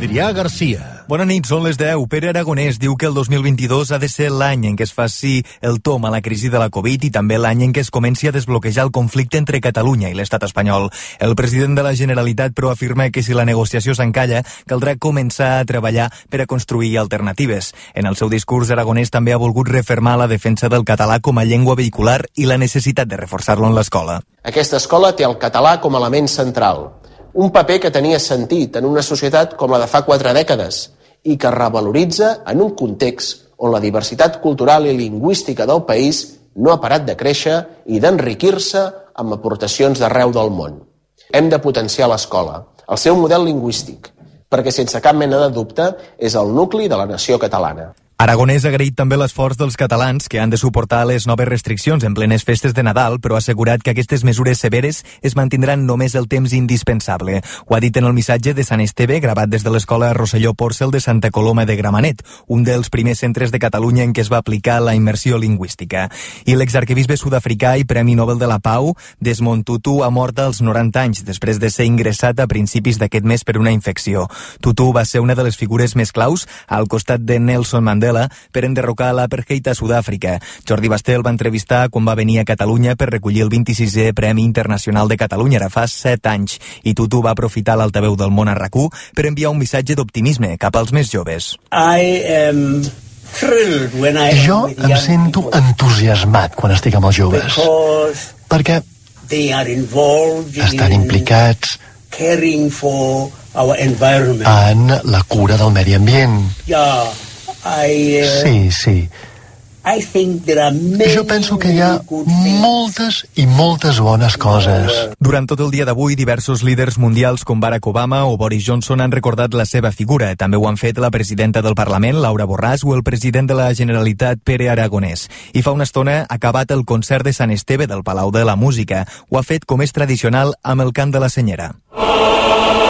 Adrià Garcia. Bona nit, són les 10. Pere Aragonès diu que el 2022 ha de ser l'any en què es faci el tom a la crisi de la Covid i també l'any en què es comenci a desbloquejar el conflicte entre Catalunya i l'estat espanyol. El president de la Generalitat, però, afirma que si la negociació s'encalla, caldrà començar a treballar per a construir alternatives. En el seu discurs, Aragonès també ha volgut refermar la defensa del català com a llengua vehicular i la necessitat de reforçar-lo en l'escola. Aquesta escola té el català com a element central, un paper que tenia sentit en una societat com la de fa quatre dècades, i que revaloritza en un context on la diversitat cultural i lingüística del país no ha parat de créixer i d'enriquir-se amb aportacions d'arreu del món. Hem de potenciar l'escola, el seu model lingüístic, perquè sense cap mena de dubte és el nucli de la nació catalana. Aragonès ha agraït també l'esforç dels catalans que han de suportar les noves restriccions en plenes festes de Nadal, però ha assegurat que aquestes mesures severes es mantindran només el temps indispensable. Ho ha dit en el missatge de Sant Esteve, gravat des de l'escola Rosselló Porcel de Santa Coloma de Gramenet, un dels primers centres de Catalunya en què es va aplicar la immersió lingüística. I l'exarquebisbe sud-africà i Premi Nobel de la Pau, Desmond Tutu, ha mort als 90 anys després de ser ingressat a principis d'aquest mes per una infecció. Tutu va ser una de les figures més claus al costat de Nelson Mandela Mandela per enderrocar l'apartheid a Sud-àfrica. Jordi Basté el va entrevistar quan va venir a Catalunya per recollir el 26è Premi Internacional de Catalunya, ara fa 7 anys, i Tutu va aprofitar l'altaveu del món a rac per enviar un missatge d'optimisme cap als més joves. I am jo em sento entusiasmat quan estic amb els joves perquè estan implicats en la cura del medi ambient. I, uh, sí, sí. I think there are many, jo penso que hi ha moltes i moltes bones coses. Durant tot el dia d'avui, diversos líders mundials com Barack Obama o Boris Johnson han recordat la seva figura. També ho han fet la presidenta del Parlament, Laura Borràs, o el president de la Generalitat, Pere Aragonès. I fa una estona ha acabat el concert de Sant Esteve del Palau de la Música. Ho ha fet com és tradicional amb el cant de la senyera. Oh,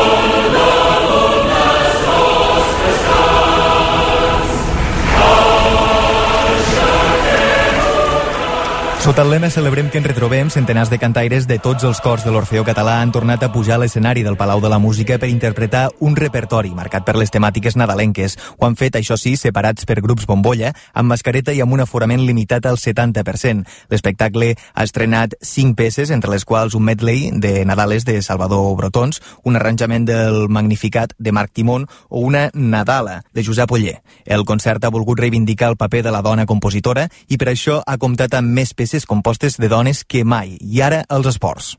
Sota el lema Celebrem que ens retrobem, centenars de cantaires de tots els cors de l'Orfeó Català han tornat a pujar a l'escenari del Palau de la Música per interpretar un repertori marcat per les temàtiques nadalenques. Ho han fet, això sí, separats per grups bombolla, amb mascareta i amb un aforament limitat al 70%. L'espectacle ha estrenat cinc peces, entre les quals un medley de Nadales de Salvador Brotons, un arranjament del Magnificat de Marc Timón o una Nadala de Josep Oller. El concert ha volgut reivindicar el paper de la dona compositora i per això ha comptat amb més peces peces compostes de dones que mai. I ara els esports.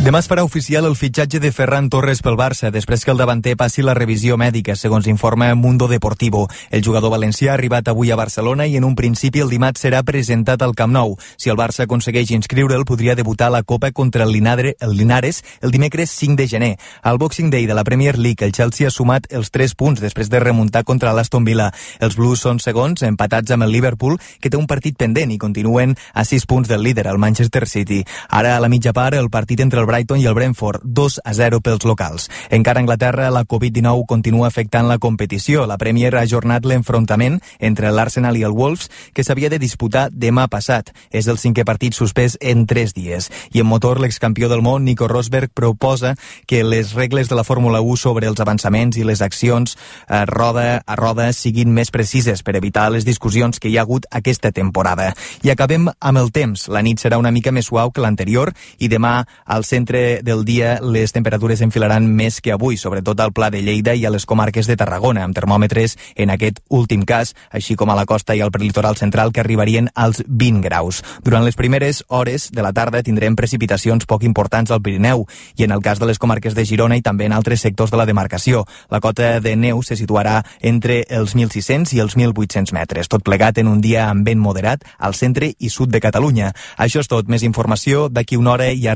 Demà es farà oficial el fitxatge de Ferran Torres pel Barça després que el davanter passi la revisió mèdica, segons informa Mundo Deportivo. El jugador valencià ha arribat avui a Barcelona i en un principi el dimarts serà presentat al Camp Nou. Si el Barça aconsegueix inscriure'l, podria debutar a la Copa contra el, Linadre, el Linares el dimecres 5 de gener. Al Boxing Day de la Premier League, el Chelsea ha sumat els 3 punts després de remuntar contra l'Aston Villa. Els Blues són segons, empatats amb el Liverpool, que té un partit pendent i continuen a 6 punts del líder, el Manchester City. Ara, a la mitja part, el partit entre el Brighton i el Brentford, 2 a 0 pels locals. Encara a Anglaterra, la Covid-19 continua afectant la competició. La Premier ha ajornat l'enfrontament entre l'Arsenal i el Wolves, que s'havia de disputar demà passat. És el cinquè partit suspès en 3 dies. I en motor, l'excampió del món, Nico Rosberg, proposa que les regles de la Fórmula 1 sobre els avançaments i les accions a roda a roda siguin més precises per evitar les discussions que hi ha hagut aquesta temporada. I acabem amb el temps. La nit serà una mica més suau que l'anterior i demà al centre del dia les temperatures enfilaran més que avui, sobretot al Pla de Lleida i a les comarques de Tarragona, amb termòmetres en aquest últim cas, així com a la costa i al prelitoral central, que arribarien als 20 graus. Durant les primeres hores de la tarda tindrem precipitacions poc importants al Pirineu i en el cas de les comarques de Girona i també en altres sectors de la demarcació. La cota de neu se situarà entre els 1.600 i els 1.800 metres, tot plegat en un dia amb vent moderat al centre i sud de Catalunya. Això és tot. Més informació d'aquí una hora i a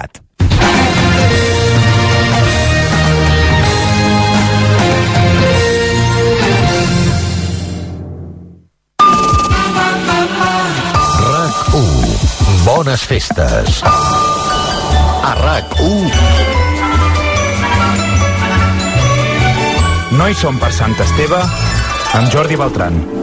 rac1.cat. Bones festes. A RAC1. No hi som per Sant Esteve amb Jordi Beltran.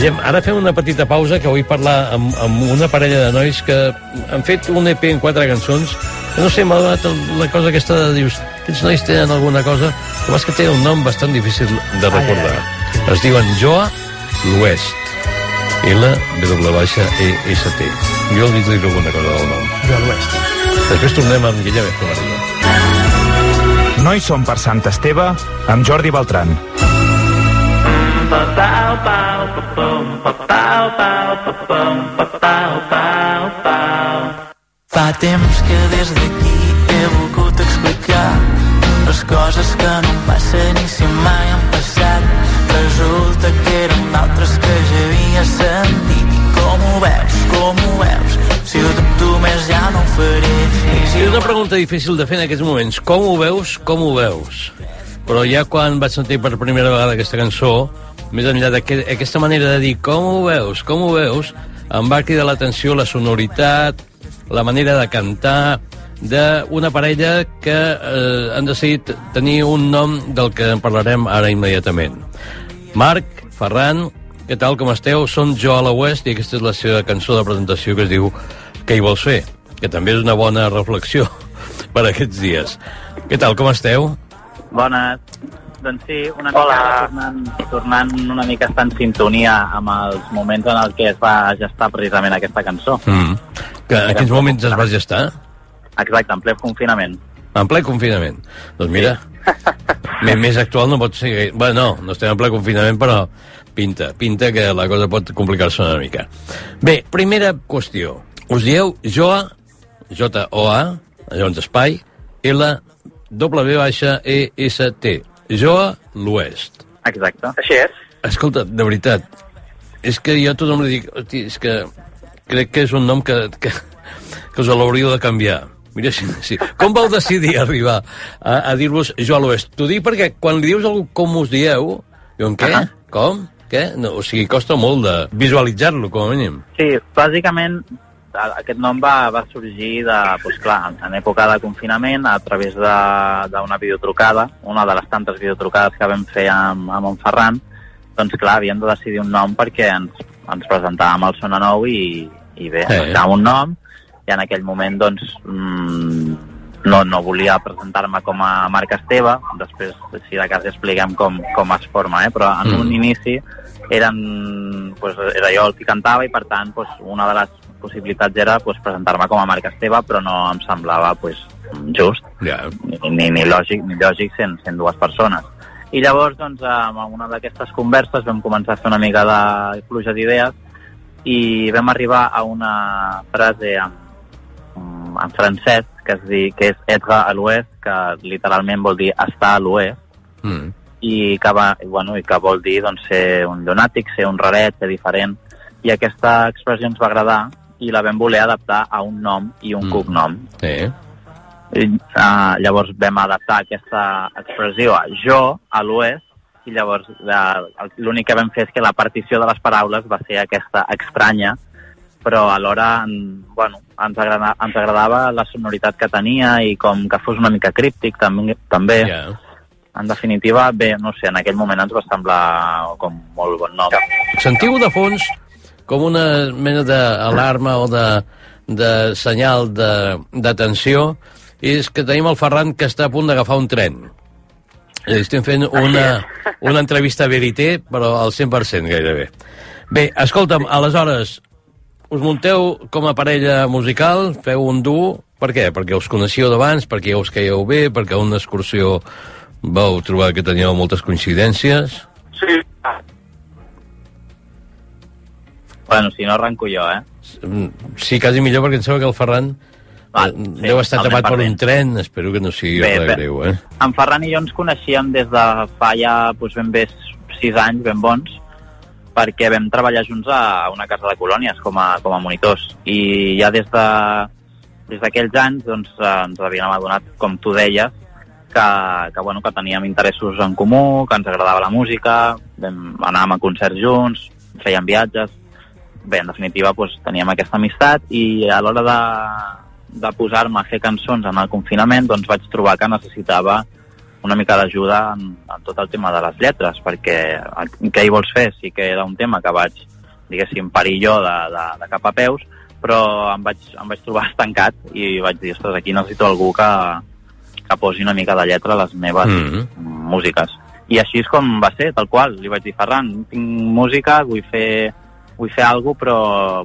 Escoltem, ara fem una petita pausa que vull parlar amb, amb una parella de nois que han fet un EP en quatre cançons que no sé, m'ha donat la cosa aquesta de dius, aquests nois tenen alguna cosa que és que tenen un nom bastant difícil de recordar. Es diuen Joa l'Oest. L-W-E-S-T. Jo els diré alguna cosa del nom. Joa l'Oest. Després tornem amb Guillem Escobarilla. Nois som per Sant Esteve amb Jordi Beltran. Fa temps que des d'aquí he volgut explicar les coses que no passen i si mai han passat. Resulta que eren d'altres que ja havia sentit. I com ho veus, com ho veus? Si ho dubto més ja no ho faré. I si una pregunta difícil de fer en aquests moments. Com ho veus, com ho veus? Però ja quan vaig sentir per primera vegada aquesta cançó, més enllà d'aquesta manera de dir com ho veus, com ho veus, em va cridar l'atenció la sonoritat, la manera de cantar d'una parella que eh, han decidit tenir un nom del que en parlarem ara immediatament. Marc, Ferran, què tal, com esteu? Som Jo a la West i aquesta és la seva cançó de presentació que es diu Què hi vols fer? Que també és una bona reflexió per aquests dies. Què tal, com esteu? Bones. Doncs sí, una mica tornant, tornant una mica estar en sintonia amb els moments en els que es va gestar precisament aquesta cançó. Mm. Que en quins moments es va gestar? Exacte, en ple confinament. En ple confinament. Doncs mira, més, més actual no pot ser... Bueno, no, no estem en ple confinament, però pinta, pinta que la cosa pot complicar-se una mica. Bé, primera qüestió. Us dieu Joa, J-O-A, llavors espai, L, W baixa E, S, T. Joa l'Oest. Exacte. Així és. Escolta, de veritat, és que jo a tothom li dic, hosti, és que crec que és un nom que, que, que us l'hauríeu de canviar. Mira, sí, sí. Com vau decidir arribar a, a dir-vos jo a l'oest? T'ho dic perquè quan li dius algú com us dieu, diuen què? Uh -huh. Com? Què? No, o sigui, costa molt de visualitzar-lo, com a mínim. Sí, bàsicament a- aquest nom va, va sorgir de, doncs clar, en època de confinament a través d'una videotrucada, una de les tantes videotrucades que vam fer amb, amb en Ferran, doncs clar, havíem de decidir un nom perquè ens, ens presentàvem al Sona Nou i, i bé, eh. buscàvem un nom i en aquell moment doncs mm, no, no volia presentar-me com a Marc Esteve, després si de cas expliquem com, com es forma, eh? però en Mm. un inici eren, pues, era jo el que cantava i per tant pues, una de les possibilitats era pues, presentar-me com a Marc Esteve però no em semblava pues, just Ja. ni, ni, lògic ni lògic sent, sent dues persones i llavors doncs amb una d'aquestes converses vam començar a fer una mica de pluja d'idees i vam arribar a una frase en, en francès que, es di, que és être a l'oest que literalment vol dir estar a l'oest Mm. I que, va, i, bueno, i que vol dir doncs, ser un llunàtic, ser un raret, ser diferent. I aquesta expressió ens va agradar i la vam voler adaptar a un nom i un Mm. cognom. Sí. I, uh, llavors vam adaptar aquesta expressió a jo, a l'oest, i llavors eh, l'únic que vam fer és que la partició de les paraules va ser aquesta estranya, però alhora en- bueno, ens, agrada, ens agradava la sonoritat que tenia i com que fos una mica críptic també. també. Ja. En definitiva, bé, no sé, en aquell moment ens va semblar com molt bon nom. Sentiu de fons com una mena d'alarma o de, de senyal de- d'atenció és que tenim el Ferran que està a punt d'agafar un tren. Estem fent una, una entrevista Verité, però al 100% gairebé. Bé, escolta'm, aleshores, us munteu com a parella musical, feu un duo, per què? Perquè us coneixíeu d'abans, perquè ja us caieu bé, perquè una excursió vau trobar que teníeu moltes coincidències... Sí. Bueno, si no arranco jo, eh? Mm, Sí, quasi millor, perquè em sembla que el Ferran Va, eh, sí, deu estar tapat per un tren, espero que no sigui Bé, res bé. greu, eh? En Ferran i jo ens coneixíem des de fa ja doncs, ben bé sis anys, ben bons, perquè vam treballar junts a una casa de colònies com a, com a monitors. I ja des de des d'aquells anys doncs, eh, ens havíem adonat, com tu deies, que, que, bueno, que teníem interessos en comú, que ens agradava la música, vam, anàvem a concerts junts, fèiem viatges, bé, en definitiva doncs, teníem aquesta amistat i a l'hora de, de posar-me a fer cançons en el confinament doncs vaig trobar que necessitava una mica d'ajuda en, en tot el tema de les lletres perquè què hi vols fer? Sí que era un tema que vaig diguéssim, perillo de, de, de cap a peus, però em vaig, em vaig trobar estancat i vaig dir, ostres, aquí necessito algú que, que posi una mica de lletra a les meves mm -hmm. músiques. I així és com va ser, tal qual. Li vaig dir, Ferran, tinc música, vull fer, vull fer alguna cosa, però,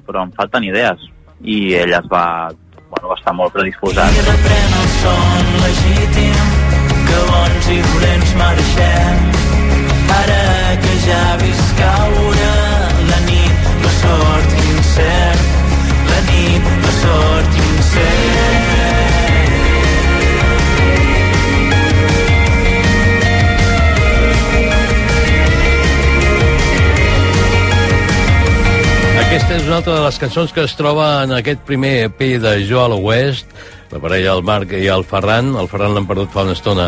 però em falten idees. I ell es va, bueno, va estar molt predisposat. I reprèn el son legítim que bons i dolents marxem ara que ja he vist caure la nit, la sort incert la nit, la sort incert Aquesta és una altra de les cançons que es troba en aquest primer EP de Joel West, la parella el Marc i el Ferran. El Ferran l'han perdut fa una estona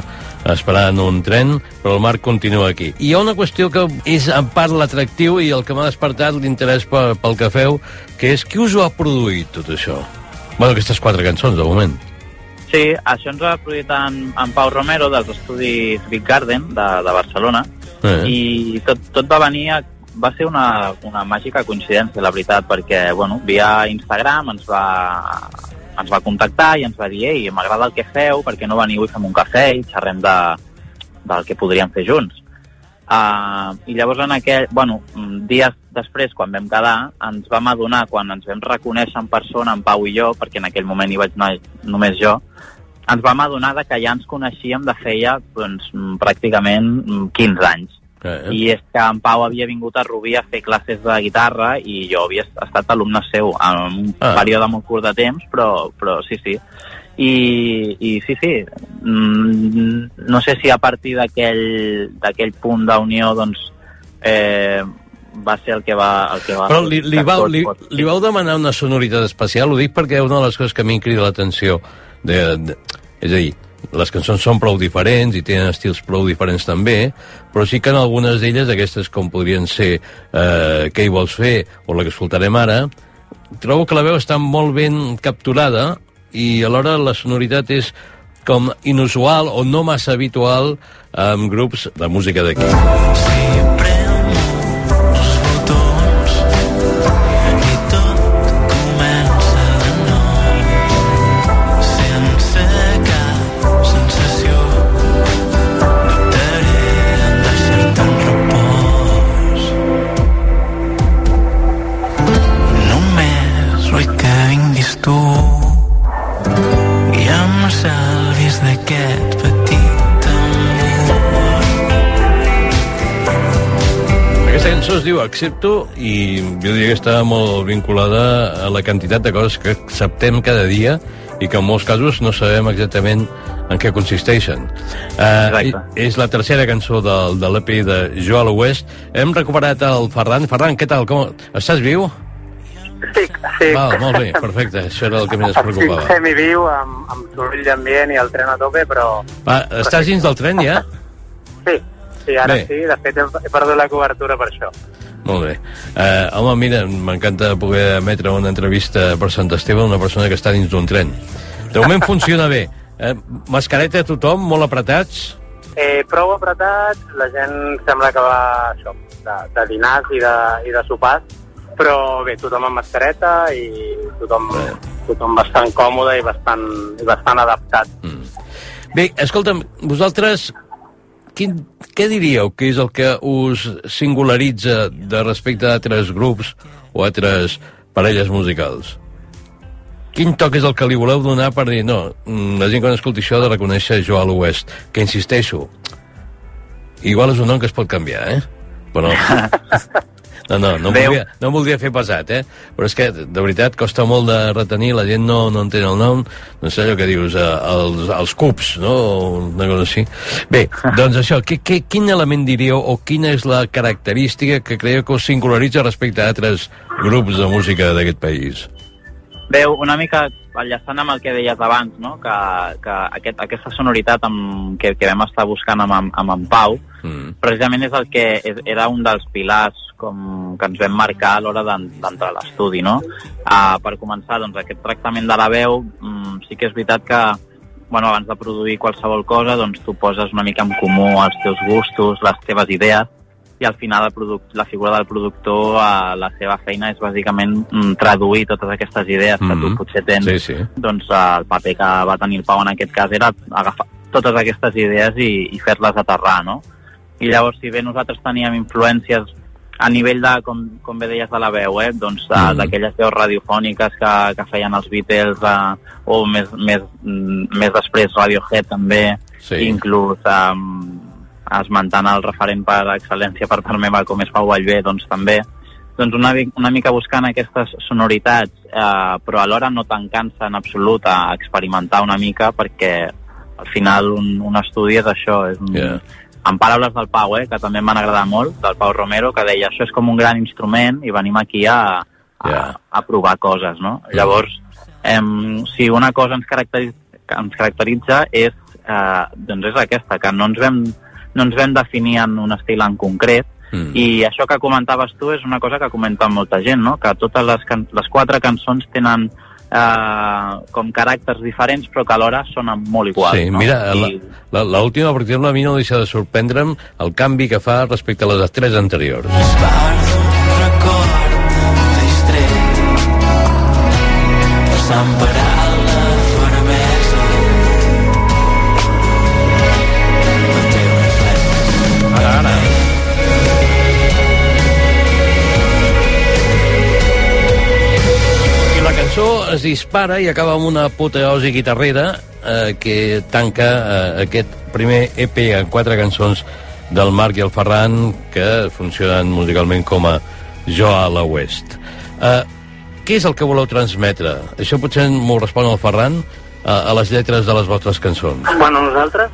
esperant un tren, però el Marc continua aquí. I hi ha una qüestió que és en part l'atractiu i el que m'ha despertat l'interès pel, pel que feu, que és qui us ho ha produït, tot això? Bueno, aquestes quatre cançons, de moment. Sí, això ens ho ha produït en, en Pau Romero, dels estudis Big Garden, de, de Barcelona, eh. i tot, tot va venir a va ser una, una màgica coincidència, la veritat, perquè, bueno, via Instagram ens va, ens va contactar i ens va dir ei, m'agrada el que feu, perquè no veniu i fem un cafè i xerrem de, del que podríem fer junts. Uh, I llavors en aquell, bueno, dies després, quan vam quedar, ens vam adonar, quan ens vam reconèixer en persona, en Pau i jo, perquè en aquell moment hi vaig anar només jo, ens vam adonar que ja ens coneixíem de feia doncs, pràcticament 15 anys. Eh. I és que en Pau havia vingut a Rubí a fer classes de guitarra i jo havia estat alumne seu en un ah. període molt curt de temps, però, però sí, sí. I, i sí, sí, mm, no sé si a partir d'aquell punt d'unió doncs, eh, va ser el que va... El que va Però li, li, vau, li, li vau demanar una sonoritat especial? Ho dic perquè una de les coses que a mi em crida l'atenció, de, de, és a dir, les cançons són prou diferents i tenen estils prou diferents també, però sí que en algunes d'elles, aquestes com podrien ser eh, Què hi vols fer o la que escoltarem ara, trobo que la veu està molt ben capturada i alhora la sonoritat és com inusual o no massa habitual amb grups de música d'aquí. Diu Accepto i jo diria que està molt vinculada a la quantitat de coses que acceptem cada dia i que en molts casos no sabem exactament en què consisteixen. Uh, és la tercera cançó de, de l'EP de Joel West. Hem recuperat el Ferran. Ferran, què tal? Com... Estàs viu? Sí, sí. Val, molt bé, perfecte. Això era el que més preocupava. Sí, semiviu, amb, amb soroll d'ambient i el tren a tope, però... Va, estàs dins del tren, ja? Sí, Sí, ara bé. sí, de fet he perdut la cobertura per això. Molt bé. Uh, home, mira, m'encanta poder emetre una entrevista per Sant Esteve una persona que està dins d'un tren. De moment funciona bé. Uh, mascareta a tothom, molt apretats? Eh, prou apretats, la gent sembla que va això, de, de dinars i de, i de sopars, però bé, tothom amb mascareta i tothom, bé. tothom bastant còmode i bastant, i bastant adaptat. Mm. Bé, escolta'm, vosaltres quin, què diríeu que és el que us singularitza de respecte a altres grups o altres parelles musicals? Quin toc és el que li voleu donar per dir, no, mm, la gent quan escolti això de reconèixer Joel West, que insisteixo, igual és un nom que es pot canviar, eh? Però No, no, no, voldria, no voldria fer pesat, eh? Però és que, de veritat, costa molt de retenir, la gent no, no entén el nom, no sé allò que dius, eh, els, els cups, no? Una cosa així. Bé, doncs això, que, que, quin element diríeu o quina és la característica que creieu que us singularitza respecte a altres grups de música d'aquest país? Veu, una mica enllaçant amb el que deies abans, no? que, que aquest, aquesta sonoritat amb, que, que vam estar buscant amb, amb, amb en Pau, mm. precisament és el que és, era un dels pilars com que ens vam marcar a l'hora d'entrar a l'estudi. No? Uh, per començar, doncs, aquest tractament de la veu, um, sí que és veritat que bueno, abans de produir qualsevol cosa, doncs tu poses una mica en comú els teus gustos, les teves idees, i al final el product, la figura del productor, eh, la seva feina és bàsicament mm, traduir totes aquestes idees mm -hmm. que tu Mhm. potser tens. Sí, sí. Doncs eh, el paper que va tenir el Pau en aquest cas era agafar totes aquestes idees i, i fer-les aterrar, no? I llavors, si bé nosaltres teníem influències a nivell de, com, com bé deies, de la veu, eh? doncs Mm. d'aquelles veus radiofòniques que, que feien els Beatles eh, o més, més, mm, més després Radiohead també, Sí. inclús um, esmentant el referent per excel·lència per part meva com és Pau Vallvé, doncs també doncs una, una mica buscant aquestes sonoritats, eh, però alhora no tancant-se en absolut a experimentar una mica perquè al final un, un estudi és això, és un, Yeah. en paraules del Pau, eh, que també em van agradar molt, del Pau Romero, que deia això és com un gran instrument i venim aquí a, a, Yeah. a provar coses, no? Llavors, em, si una cosa ens caracteritza, ens caracteritza és, eh, doncs és aquesta, que no ens vam, no ens vam definir en un estil en concret, Mm. i això que comentaves tu és una cosa que comenta molta gent, no? que totes les, can les quatre cançons tenen eh, com caràcters diferents però que alhora sonen molt iguals. Sí, no? mira, la- I, l'última, per exemple, a mi no deixa de sorprendre'm el canvi que fa respecte a les tres anteriors. record distret cançó es dispara i acaba amb una apoteosi guitarrera eh, que tanca eh, aquest primer EP en quatre cançons del Marc i el Ferran que funcionen musicalment com a Jo a la West. Eh, què és el que voleu transmetre? Això potser m'ho respon el Ferran eh, a les lletres de les vostres cançons. Bueno, nosaltres,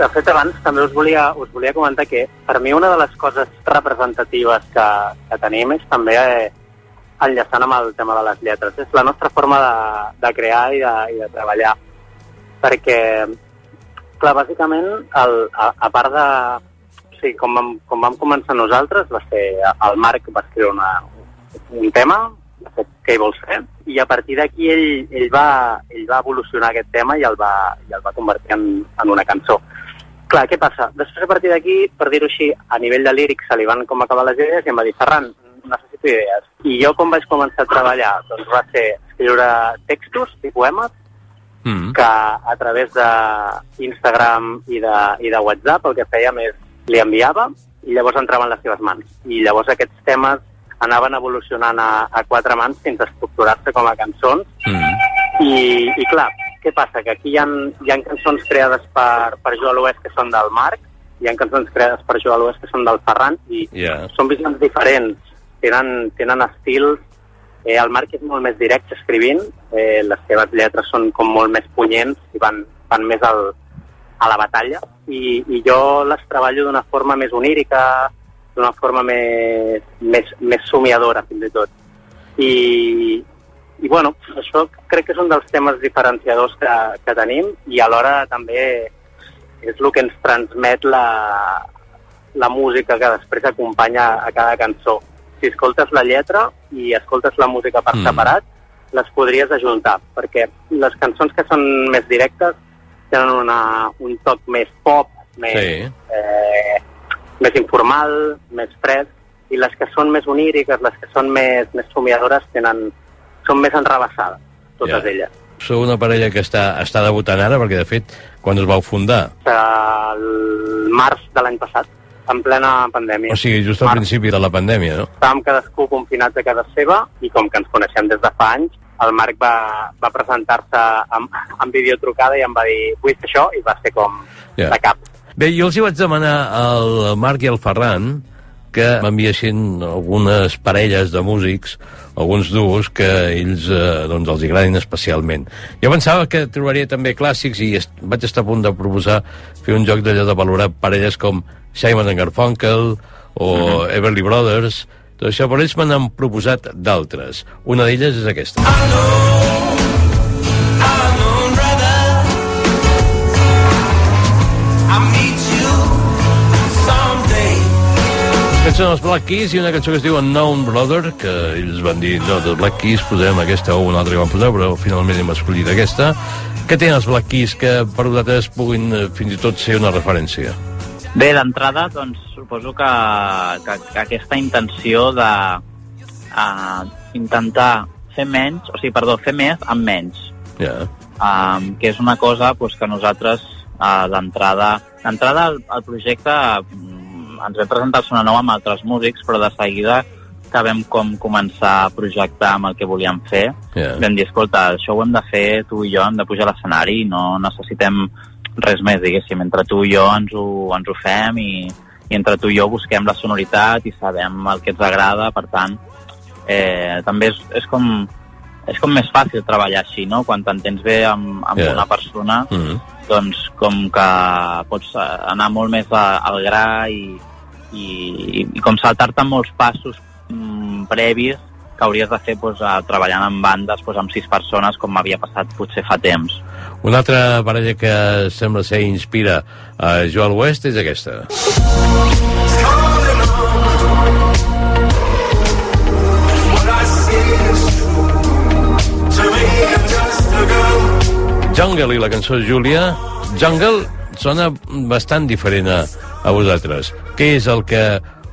de fet, abans també us volia, us volia comentar que per mi una de les coses representatives que, que tenim és també eh, enllaçant amb el tema de les lletres. És la nostra forma de, de crear i de, i de treballar. Perquè, clar, bàsicament, el, a, a part de... O sigui, com vam, com vam començar nosaltres, va ser el Marc va escriure una, un tema, de fet, què hi vols fer? I a partir d'aquí ell, ell, va, ell va evolucionar aquest tema i el va, i el va convertir en, en una cançó. Clar, què passa? Després, a partir d'aquí, per dir-ho així, a nivell de lírics se li van com acabar les idees i em va dir, Ferran, necessito idees. I jo com vaig començar a treballar? Doncs va ser escriure textos i poemes Mm. que a través d'Instagram i, de, i de WhatsApp el que fèiem és li enviava i llavors entraven les seves mans. I llavors aquests temes anaven evolucionant a, a quatre mans fins a estructurar-se com a cançons. Mm. I, I clar, què passa? Que aquí hi ha, hi ha cançons creades per, per Jo a l'Oest que són del Marc, hi ha cançons creades per Jo a l'Oest que són del Ferran, i Yeah. són visions diferents, tenen, tenen estils Eh, el Marc és molt més directe escrivint, eh, les seves lletres són com molt més punyents i van, van més al, a la batalla, i, i jo les treballo d'una forma més onírica, d'una forma més, més, més somiadora, fins i tot. I, i bueno, això crec que és un dels temes diferenciadors que, que tenim i alhora també és el que ens transmet la, la música que després acompanya a cada cançó. Si escoltes la lletra i escoltes la música per Mm. separat, les podries ajuntar, perquè les cançons que són més directes tenen una, un toc més pop, més, Sí. eh, més informal, més fred, i les que són més oníriques, les que són més, més somiadores, tenen, són més enrabassades, totes Ja. elles. Sou una parella que està, està debutant ara, perquè, de fet, quan us vau fundar, El març de l'any passat, en plena pandèmia. o sigui, just al Març. principi de la pandèmia, no? estàvem cadascú confinats a casa seva i com que ens coneixem des de fa anys, el Marc va, va presentar-se amb, amb videotrucada i em va dir vull fer això i va ser com Ja. de cap. Bé, jo els hi vaig demanar al Marc i al Ferran que m'enviessin algunes parelles de músics, alguns duos que ells eh, doncs els agradin especialment. Jo pensava que trobaria també clàssics i est vaig estar a punt de proposar fer un joc d'allò de valorar parelles com Simon and Garfunkel o Everly Brothers, tot això, però ells me n'han proposat d'altres. Una d'elles és aquesta. Aquests són els Black Keys i una cançó que es diu Unknown Brother, que ells van dir, no, dels Black Keys posem aquesta o una altra que van posar, però finalment hem escollit aquesta. Què tenen els Black Keys que per vosaltres puguin eh, fins i tot ser una referència? Bé, d'entrada, doncs, suposo que, que, que aquesta intenció de uh, intentar fer menys, o sigui, perdó, fer més amb menys. Yeah. Um, que és una cosa pues, que nosaltres, uh, d'entrada... D'entrada, el, el projecte um, ens vam presentar al nou amb altres músics, però de seguida que vam com començar a projectar amb el que volíem fer, Yeah. vam dir, escolta, això ho hem de fer tu i jo, hem de pujar a l'escenari, no necessitem res més, diguéssim. Entre tu i jo ens ho, ens ho fem i, i entre tu i jo busquem la sonoritat i sabem el que ens agrada, per tant, eh, també és, és com és com més fàcil treballar així, no? Quan t'entens bé amb, amb Yeah. una persona, Mm -hmm. doncs com que pots anar molt més a, al gra i, i, i com saltar-te molts passos mm, previs que hauries de fer doncs, treballant en bandes doncs, amb sis persones com m'havia passat potser fa temps. Una altra parella que sembla ser inspira a Joel West és aquesta. Jungle i la cançó Júlia. Jungle sona bastant diferent a, a vosaltres. Què és el que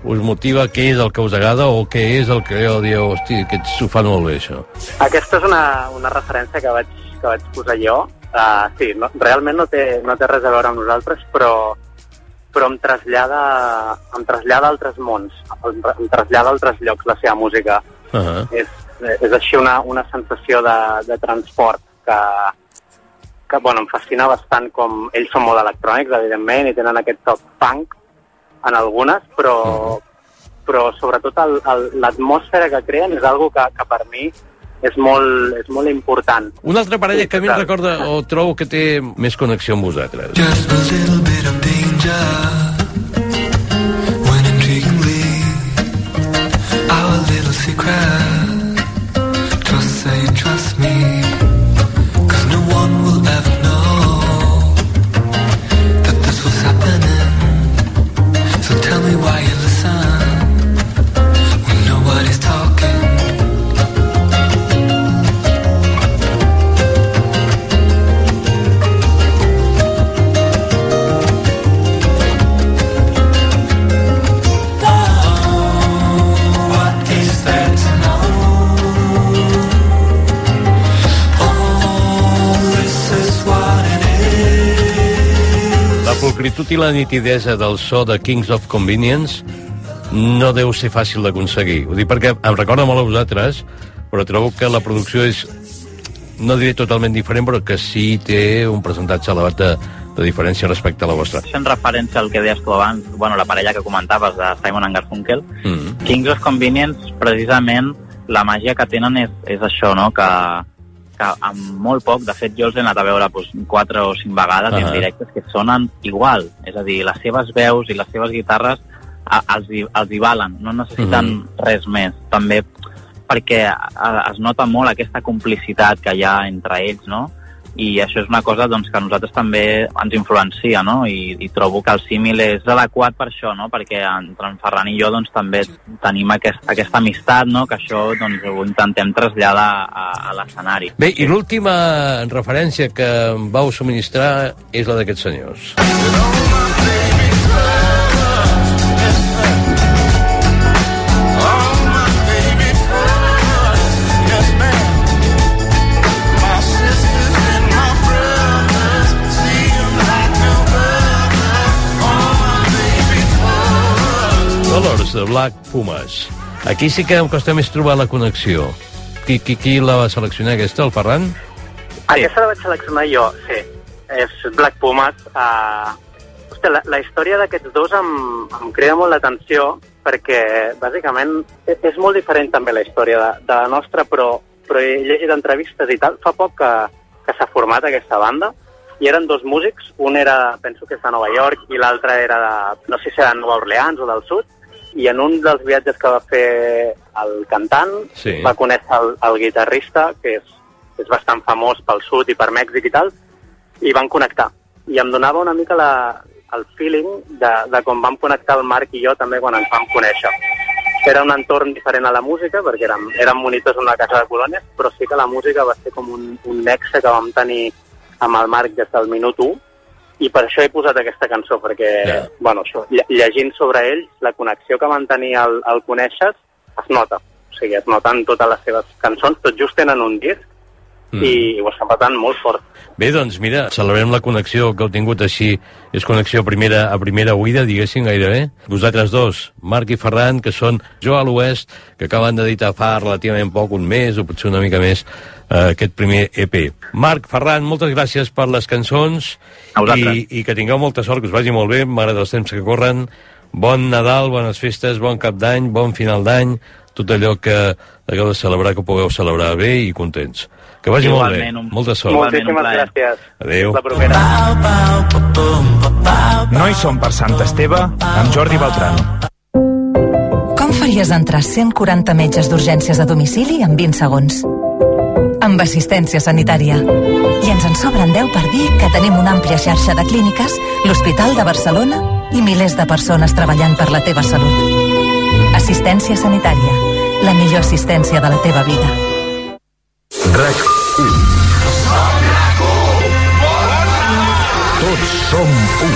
us motiva, què és el que us agrada o què és el que jo dieu, hosti, aquests ho fan molt bé, això. Aquesta és una, una referència que vaig, que vaig posar jo. Uh, sí, no, realment no té, no té res a veure amb nosaltres, però, però em trasllada, em trasllada a altres mons, em, em trasllada a altres llocs la seva música. Uh -huh. És, és així una, una sensació de, de transport que, que bueno, em fascina bastant com ells són molt electrònics, evidentment, i tenen aquest toc punk en algunes, però, però sobretot l'atmosfera que creen és algo que, que per mi és molt, és molt important. Una altra parella que a mi em recorda o trobo que té més connexió amb vosaltres. Just a little bit of danger when intriguingly our little secret. Pulcritud i la nitidesa del so de Kings of Convenience no deu ser fàcil d'aconseguir. Ho dic perquè em recorda molt a vosaltres, però trobo que la producció és, no diré totalment diferent, però que sí té un percentatge elevat de, de diferència respecte a la vostra. Fent referència al que deies tu abans, bueno, la parella que comentaves de Simon and Garfunkel, Mm. Kings of Convenience, precisament, la màgia que tenen és, és això, no?, que, que amb molt poc, de fet jo els he anat a veure doncs, quatre o cinc vegades uh Ah. en directes que sonen igual, és a dir, les seves veus i les seves guitarres a, els, hi- els hi valen, no necessiten Mhm. res més. També perquè a, es nota molt aquesta complicitat que hi ha entre ells, no? I això és una cosa doncs, que a nosaltres també ens influencia, no? I, i trobo que el símil és adequat per això, no? Perquè entre en Ferran i jo doncs, també tenim aquest, aquesta amistat, no? Que això doncs, ho intentem traslladar a, a l'escenari. Bé, i l'última referència que em vau subministrar és la d'aquests senyors. Colors de Black Pumas. Aquí sí que em costa més trobar la connexió. Qui, qui, qui la va seleccionar aquesta, el Ferran? Aquesta la vaig seleccionar jo, sí. És Black Pumas. Uh, hòstia, la, la història d'aquests dos em, em crida molt l'atenció perquè, bàsicament, e- és molt diferent també la història de, de la nostra, però, però he llegit entrevistes i tal. Fa poc que, que s'ha format aquesta banda i eren dos músics. Un era, penso que és de Nova York, i l'altre era de, no sé si era de Nova Orleans o del sud, i en un dels viatges que va fer el cantant Sí. va conèixer el, el guitarrista, que és, és bastant famós pel sud i per Mèxic i tal, i van connectar. I em donava una mica la, el feeling de, de com vam connectar el Marc i jo també quan ens vam conèixer. Era un entorn diferent a la música, perquè érem, érem monitors en una casa de colònies, però sí que la música va ser com un, un nexe que vam tenir amb el Marc des del minut 1 i per això he posat aquesta cançó, perquè, Ja. bueno, això, lle- llegint sobre ells, la connexió que van tenir al, al conèixer es nota. O sigui, es noten totes les seves cançons, tot just tenen un disc, Mm. i ho estan patant molt fort. Bé, doncs mira, celebrem la connexió que heu tingut així. És connexió primera, a primera oïda, diguéssim, gairebé. Vosaltres dos, Marc i Ferran, que són Jo a l'Oest, que acaben d'editar fa relativament poc, un mes o potser una mica més, eh, aquest primer EP. Marc, Ferran, moltes gràcies per les cançons i, i que tingueu molta sort, que us vagi molt bé, m'agrada els temps que corren. Bon Nadal, bones festes, bon cap d'any, bon final d'any, tot allò que hagueu de celebrar, que ho pugueu celebrar bé i contents. Que vagi Igualment, molt un- bé. Molta sort. Un Moltíssimes gràcies. Adéu. La propera. No hi som per Sant Esteve amb Jordi Beltran. Com faries entrar 140 metges d'urgències a domicili en 20 segons? Amb assistència sanitària. I ens en sobren 10 per dir que tenim una àmplia xarxa de clíniques, l'Hospital de Barcelona i milers de persones treballant per la teva salut. Assistència sanitària. La millor assistència de la teva vida. RAC 1. Tots som 1.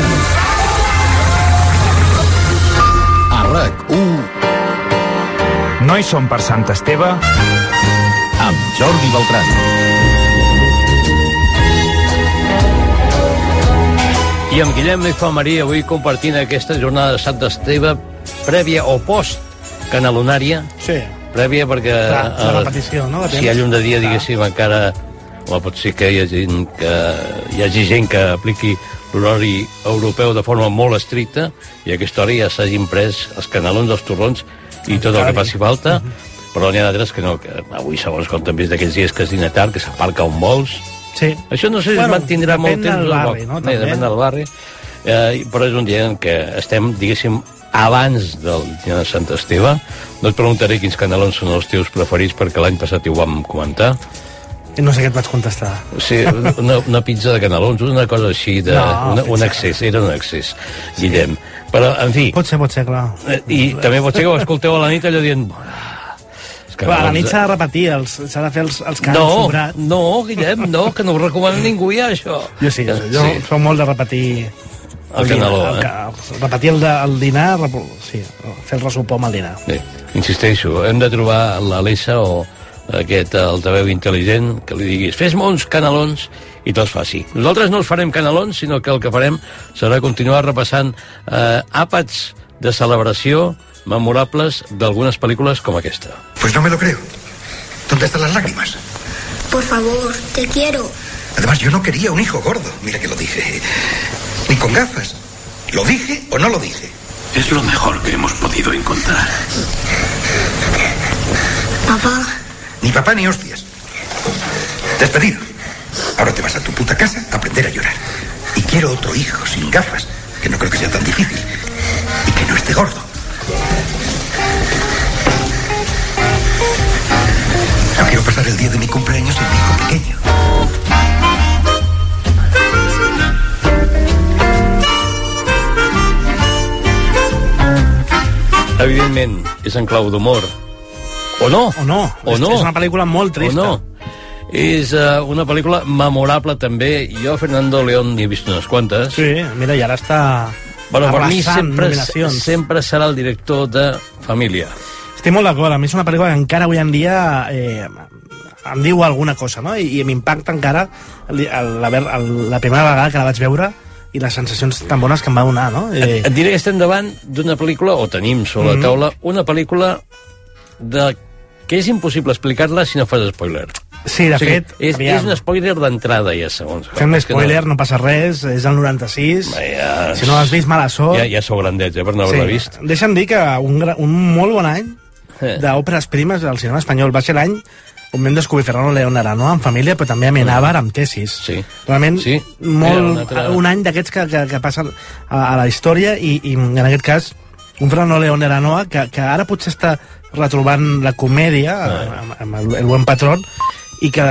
A RAC 1 No hi som per Sant Esteve amb Jordi Beltran. I amb Guillem i Maria avui compartint aquesta jornada de Sant Esteve prèvia o post canalonària. Sí. Prèvia perquè... Clar, la eh, repetició, no, Si hi ha llum de dia, Clar. diguéssim, encara... Home, pot ser que hi hagi, que hi hagi gent que apliqui l'horari europeu de forma molt estricta i a aquesta hora ja s'hagin pres els canalons, els torrons i tot el que faci falta, però n'hi ha d'altres que no, que avui segons com també és d'aquells dies que es dina tard, que s'aparca on vols, Sí. això no sé si Bueno, es mantindrà molt depèn temps del o barri, no, també. depèn del barri. Eh, però és un dia en què estem, diguéssim, abans del dia de Sant Esteve. No et preguntaré quins canelons són els teus preferits, perquè l'any passat ho vam comentar. No sé què et vaig contestar. Sí, una, una pizza de canelons, una cosa així, de, No, una, un excés, era un excés, Guillem. Però, en fi, Pot ser, pot ser, clar. eh, i també pot ser que ho escolteu a la nit allò dient... "Ah, els Clar, a la nit canelons, s'ha de repetir, s'ha de fer els, els cants No, sobrat. no, Guillem, no, que no ho recomana ningú ja, això. Jo sí, jo, jo Sí. soc molt de repetir... El dinar, caneló, el eh? ca- Repetir el, de, el dinar, sí, fer el ressupor amb el dinar. Bé, insisteixo, hem de trobar l'Alessa o aquest altaveu intel·ligent que li diguis fes-me uns canelons i te'ls faci. Nosaltres no els farem canelons, sinó que el que farem serà continuar repassant eh, àpats de celebració memorables d'algunes pel·lícules com aquesta. Pues no me lo creo. ¿Dónde están las lágrimas? Por favor, te quiero. Además, yo no quería un hijo gordo. Mira que lo dije. Ni con gafas. ¿Lo dije o no lo dije? Es lo mejor que hemos podido encontrar. Papá, Ni papá ni hostias. Despedido. Ahora te vas a tu puta casa a aprender a llorar. Y quiero otro hijo sin gafas, que no creo que sea tan difícil. Y que no esté gordo. No quiero pasar el día de mi cumpleaños sin mi hijo pequeño. Evidentment, és en clau d'humor. O no. O no. O És- no. és una pel·lícula molt trista. O no. És uh, una pel·lícula memorable també. Jo, Fernando León, n'he vist unes quantes. Sí, mira, i ara està Bueno, per mi sempre, nominacions. sempre serà el director de Família. Estic molt d'acord, a mi és una pel·lícula que encara avui en dia eh, em diu alguna cosa, no? I, i m'impacta encara el, el, el, la primera vegada que la vaig veure i les sensacions tan bones que em va donar, no? Eh, Et diré que estem davant d'una pel·lícula, o tenim sobre Mhm. la taula, una pel·lícula de que és impossible explicar-la si no fas spoiler. Sí, de O sigui, fet, És, aviam. és un spoiler d'entrada, ja, segons. Fem spoiler, no passa res, és el 96. Ja, Si no l'has vist, mala sort. Ja, ja sou grandets, eh, per no haver-la vist. Deixa'm dir que un, un molt bon any Eh. d'òperes primes al cinema espanyol va ser l'any on vam descobrir Fernando León Arano en família, però també Amenábar amb tesis. Sí. Realment, Sí. molt, Era un any d'aquests que, que, que passen a, a la història i, i en aquest cas un Fernando León Aranoa que, que ara potser està retrobant la comèdia Ah. amb, amb el, el buen patrón i que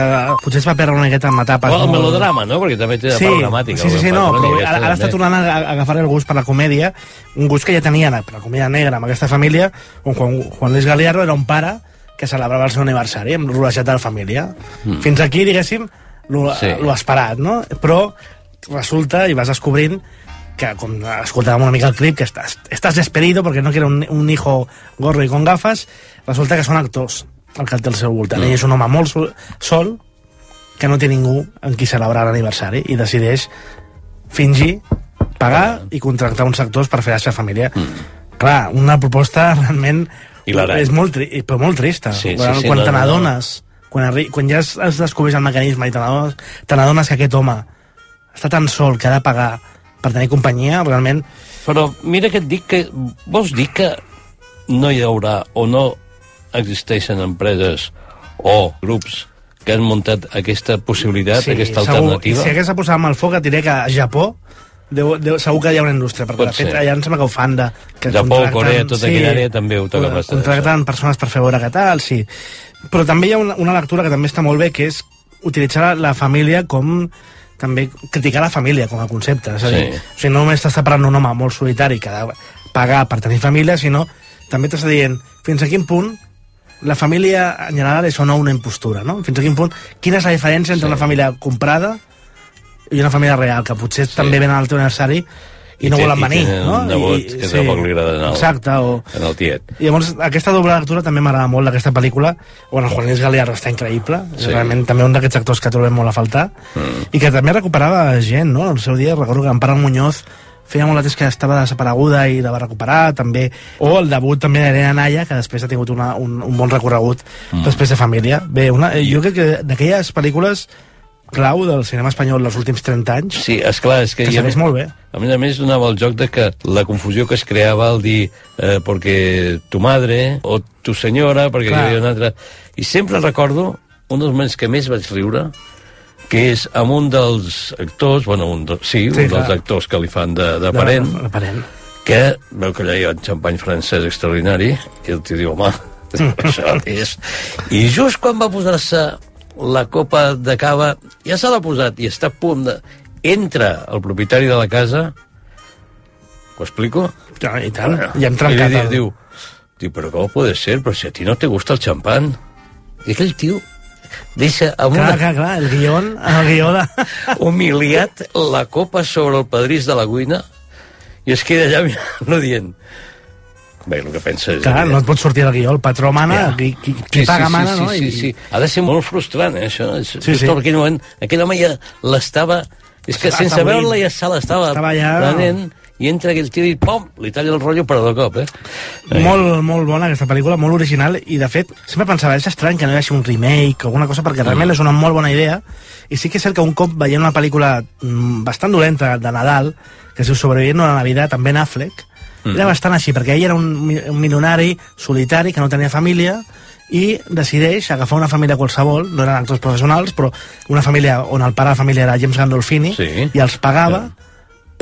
potser es va perdre una miqueta amb etapes O el molt- melodrama, no? Perquè també té la sí, part dramàtica. Sí, sí, sí, no, però ara, ara està tornant a, agafar el gust per la comèdia, un gust que ja tenia per la comèdia negra amb aquesta família, on Juan, Juan Luis Galiardo era un pare que celebrava el seu aniversari amb rodejat de la família. Mm. Fins aquí, diguéssim, lo, Sí. lo esperat, no? Però resulta i vas descobrint que, com escoltàvem una mica el clip, que estàs, estàs despedido perquè no quiere un, un hijo gorro i con gafas, resulta que són actors el que té al seu voltant. Mm. Ell és un home molt sol, sol que no té ningú en qui celebrar l'aniversari i decideix fingir, pagar i contractar uns actors per fer la seva família. Mm. Clar, una proposta realment Hilarant. és molt, tri però molt trista. Sí, sí, quan sí, quan no, te no, no. n'adones, quan, quan ja has, has descobert el mecanisme i te n'adones n'adones que aquest home està tan sol que ha de pagar per tenir companyia, realment... Però mira que et dic que... Vols dir que no hi haurà o no existeixen empreses o grups que han muntat aquesta possibilitat, aquesta segur, alternativa? Si hagués de posar amb el foc, et diré que a Japó deu, deu, segur que hi ha una indústria, perquè Pot de fet ser. allà em sembla que ho fan de... Que Japó, Corea, tota aquella àrea també ho toca bastant, Contracten persones per fer veure que tal, sí. Però també hi ha una, una lectura que també està molt bé, que és utilitzar la, la família com també criticar la família com a concepte. És a dir, Sí. o sigui, no només t'està separant un home molt solitari que ha de pagar per tenir família, sinó també t'està dient fins a quin punt la família en general és o no una impostura, no? Fins a quin punt, quina és la diferència entre Sí. una família comprada i una família real, que potser sí. també venen al teu aniversari i, I no volen i venir, tenen no? nebot que tampoc li agrada al- Exacte, o... En el tiet. I llavors, aquesta doble lectura també m'agrada molt d'aquesta pel·lícula. Bueno, el Juan Luis Galeano està increïble. Sí. Sí. Realment també un d'aquests actors que trobem molt a faltar. Mm. I que també recuperava gent, no? El seu dia recordo que Amparo Muñoz feia molt de temps que estava desapareguda i la va recuperar, també. O el debut també d'Elena Naya, que després ha tingut una, un, un bon recorregut mm. després de Família. Bé, una, jo crec que d'aquelles pel·lícules clau del cinema espanyol dels últims 30 anys, Sí, esclar, és que... que hi ha- segueix molt bé. A més a més, donava el joc de que la confusió que es creava al dir eh, perquè tu madre o tu senyora, perquè Clar. hi havia un altre... I sempre recordo un dels moments que més vaig riure, que és amb un dels actors, bueno, un de, sí, Sí, un dels clar. actors que li fan de, de parent, De, de parent. que veu que allà hi ha un xampany francès extraordinari, i el tio diu, home, això és... I just quan va posar-se la copa de cava, ja se l'ha posat i està a punt de... Entra el propietari de la casa, ¿ho explico? Ja, I tant, ja hem i trencat li el... diu, diu, però com puede ser? Però si a ti no te gusta el champán. I aquell tio deixa amb Clar, una clar, clar, el guió, el guió de... humiliat la copa sobre el pedrís de la cuina i es queda allà mirant-lo dient bé, el que pensa és... Clar, no et pots sortir del guió, el patró mana, Ja. qui, qui, qui paga sí, mana, sí, no? Sí, sí, sí. Ha de ser molt frustrant, eh, això. Sí, Sí, sí. En aquell moment, aquell home ja l'estava... És que sense veure-la ja se l'estava prenent i entra aquell tio i pom, li talla el rotllo per de cop, eh? Molt, molt bona aquesta pel·lícula, molt original i de fet, sempre pensava, és estrany que no hi hagi un remake o alguna cosa perquè realment Mm. és una molt bona idea i sí que és cert que un cop veient una pel·lícula mm, bastant dolenta de Nadal que es diu Sobreviviendo a la Navidad amb Ben Affleck Mm. era bastant així, perquè ell era un, un milionari solitari que no tenia família i decideix agafar una família qualsevol, no eren actors professionals, però una família on el pare de la família era James Gandolfini, Sí. i els pagava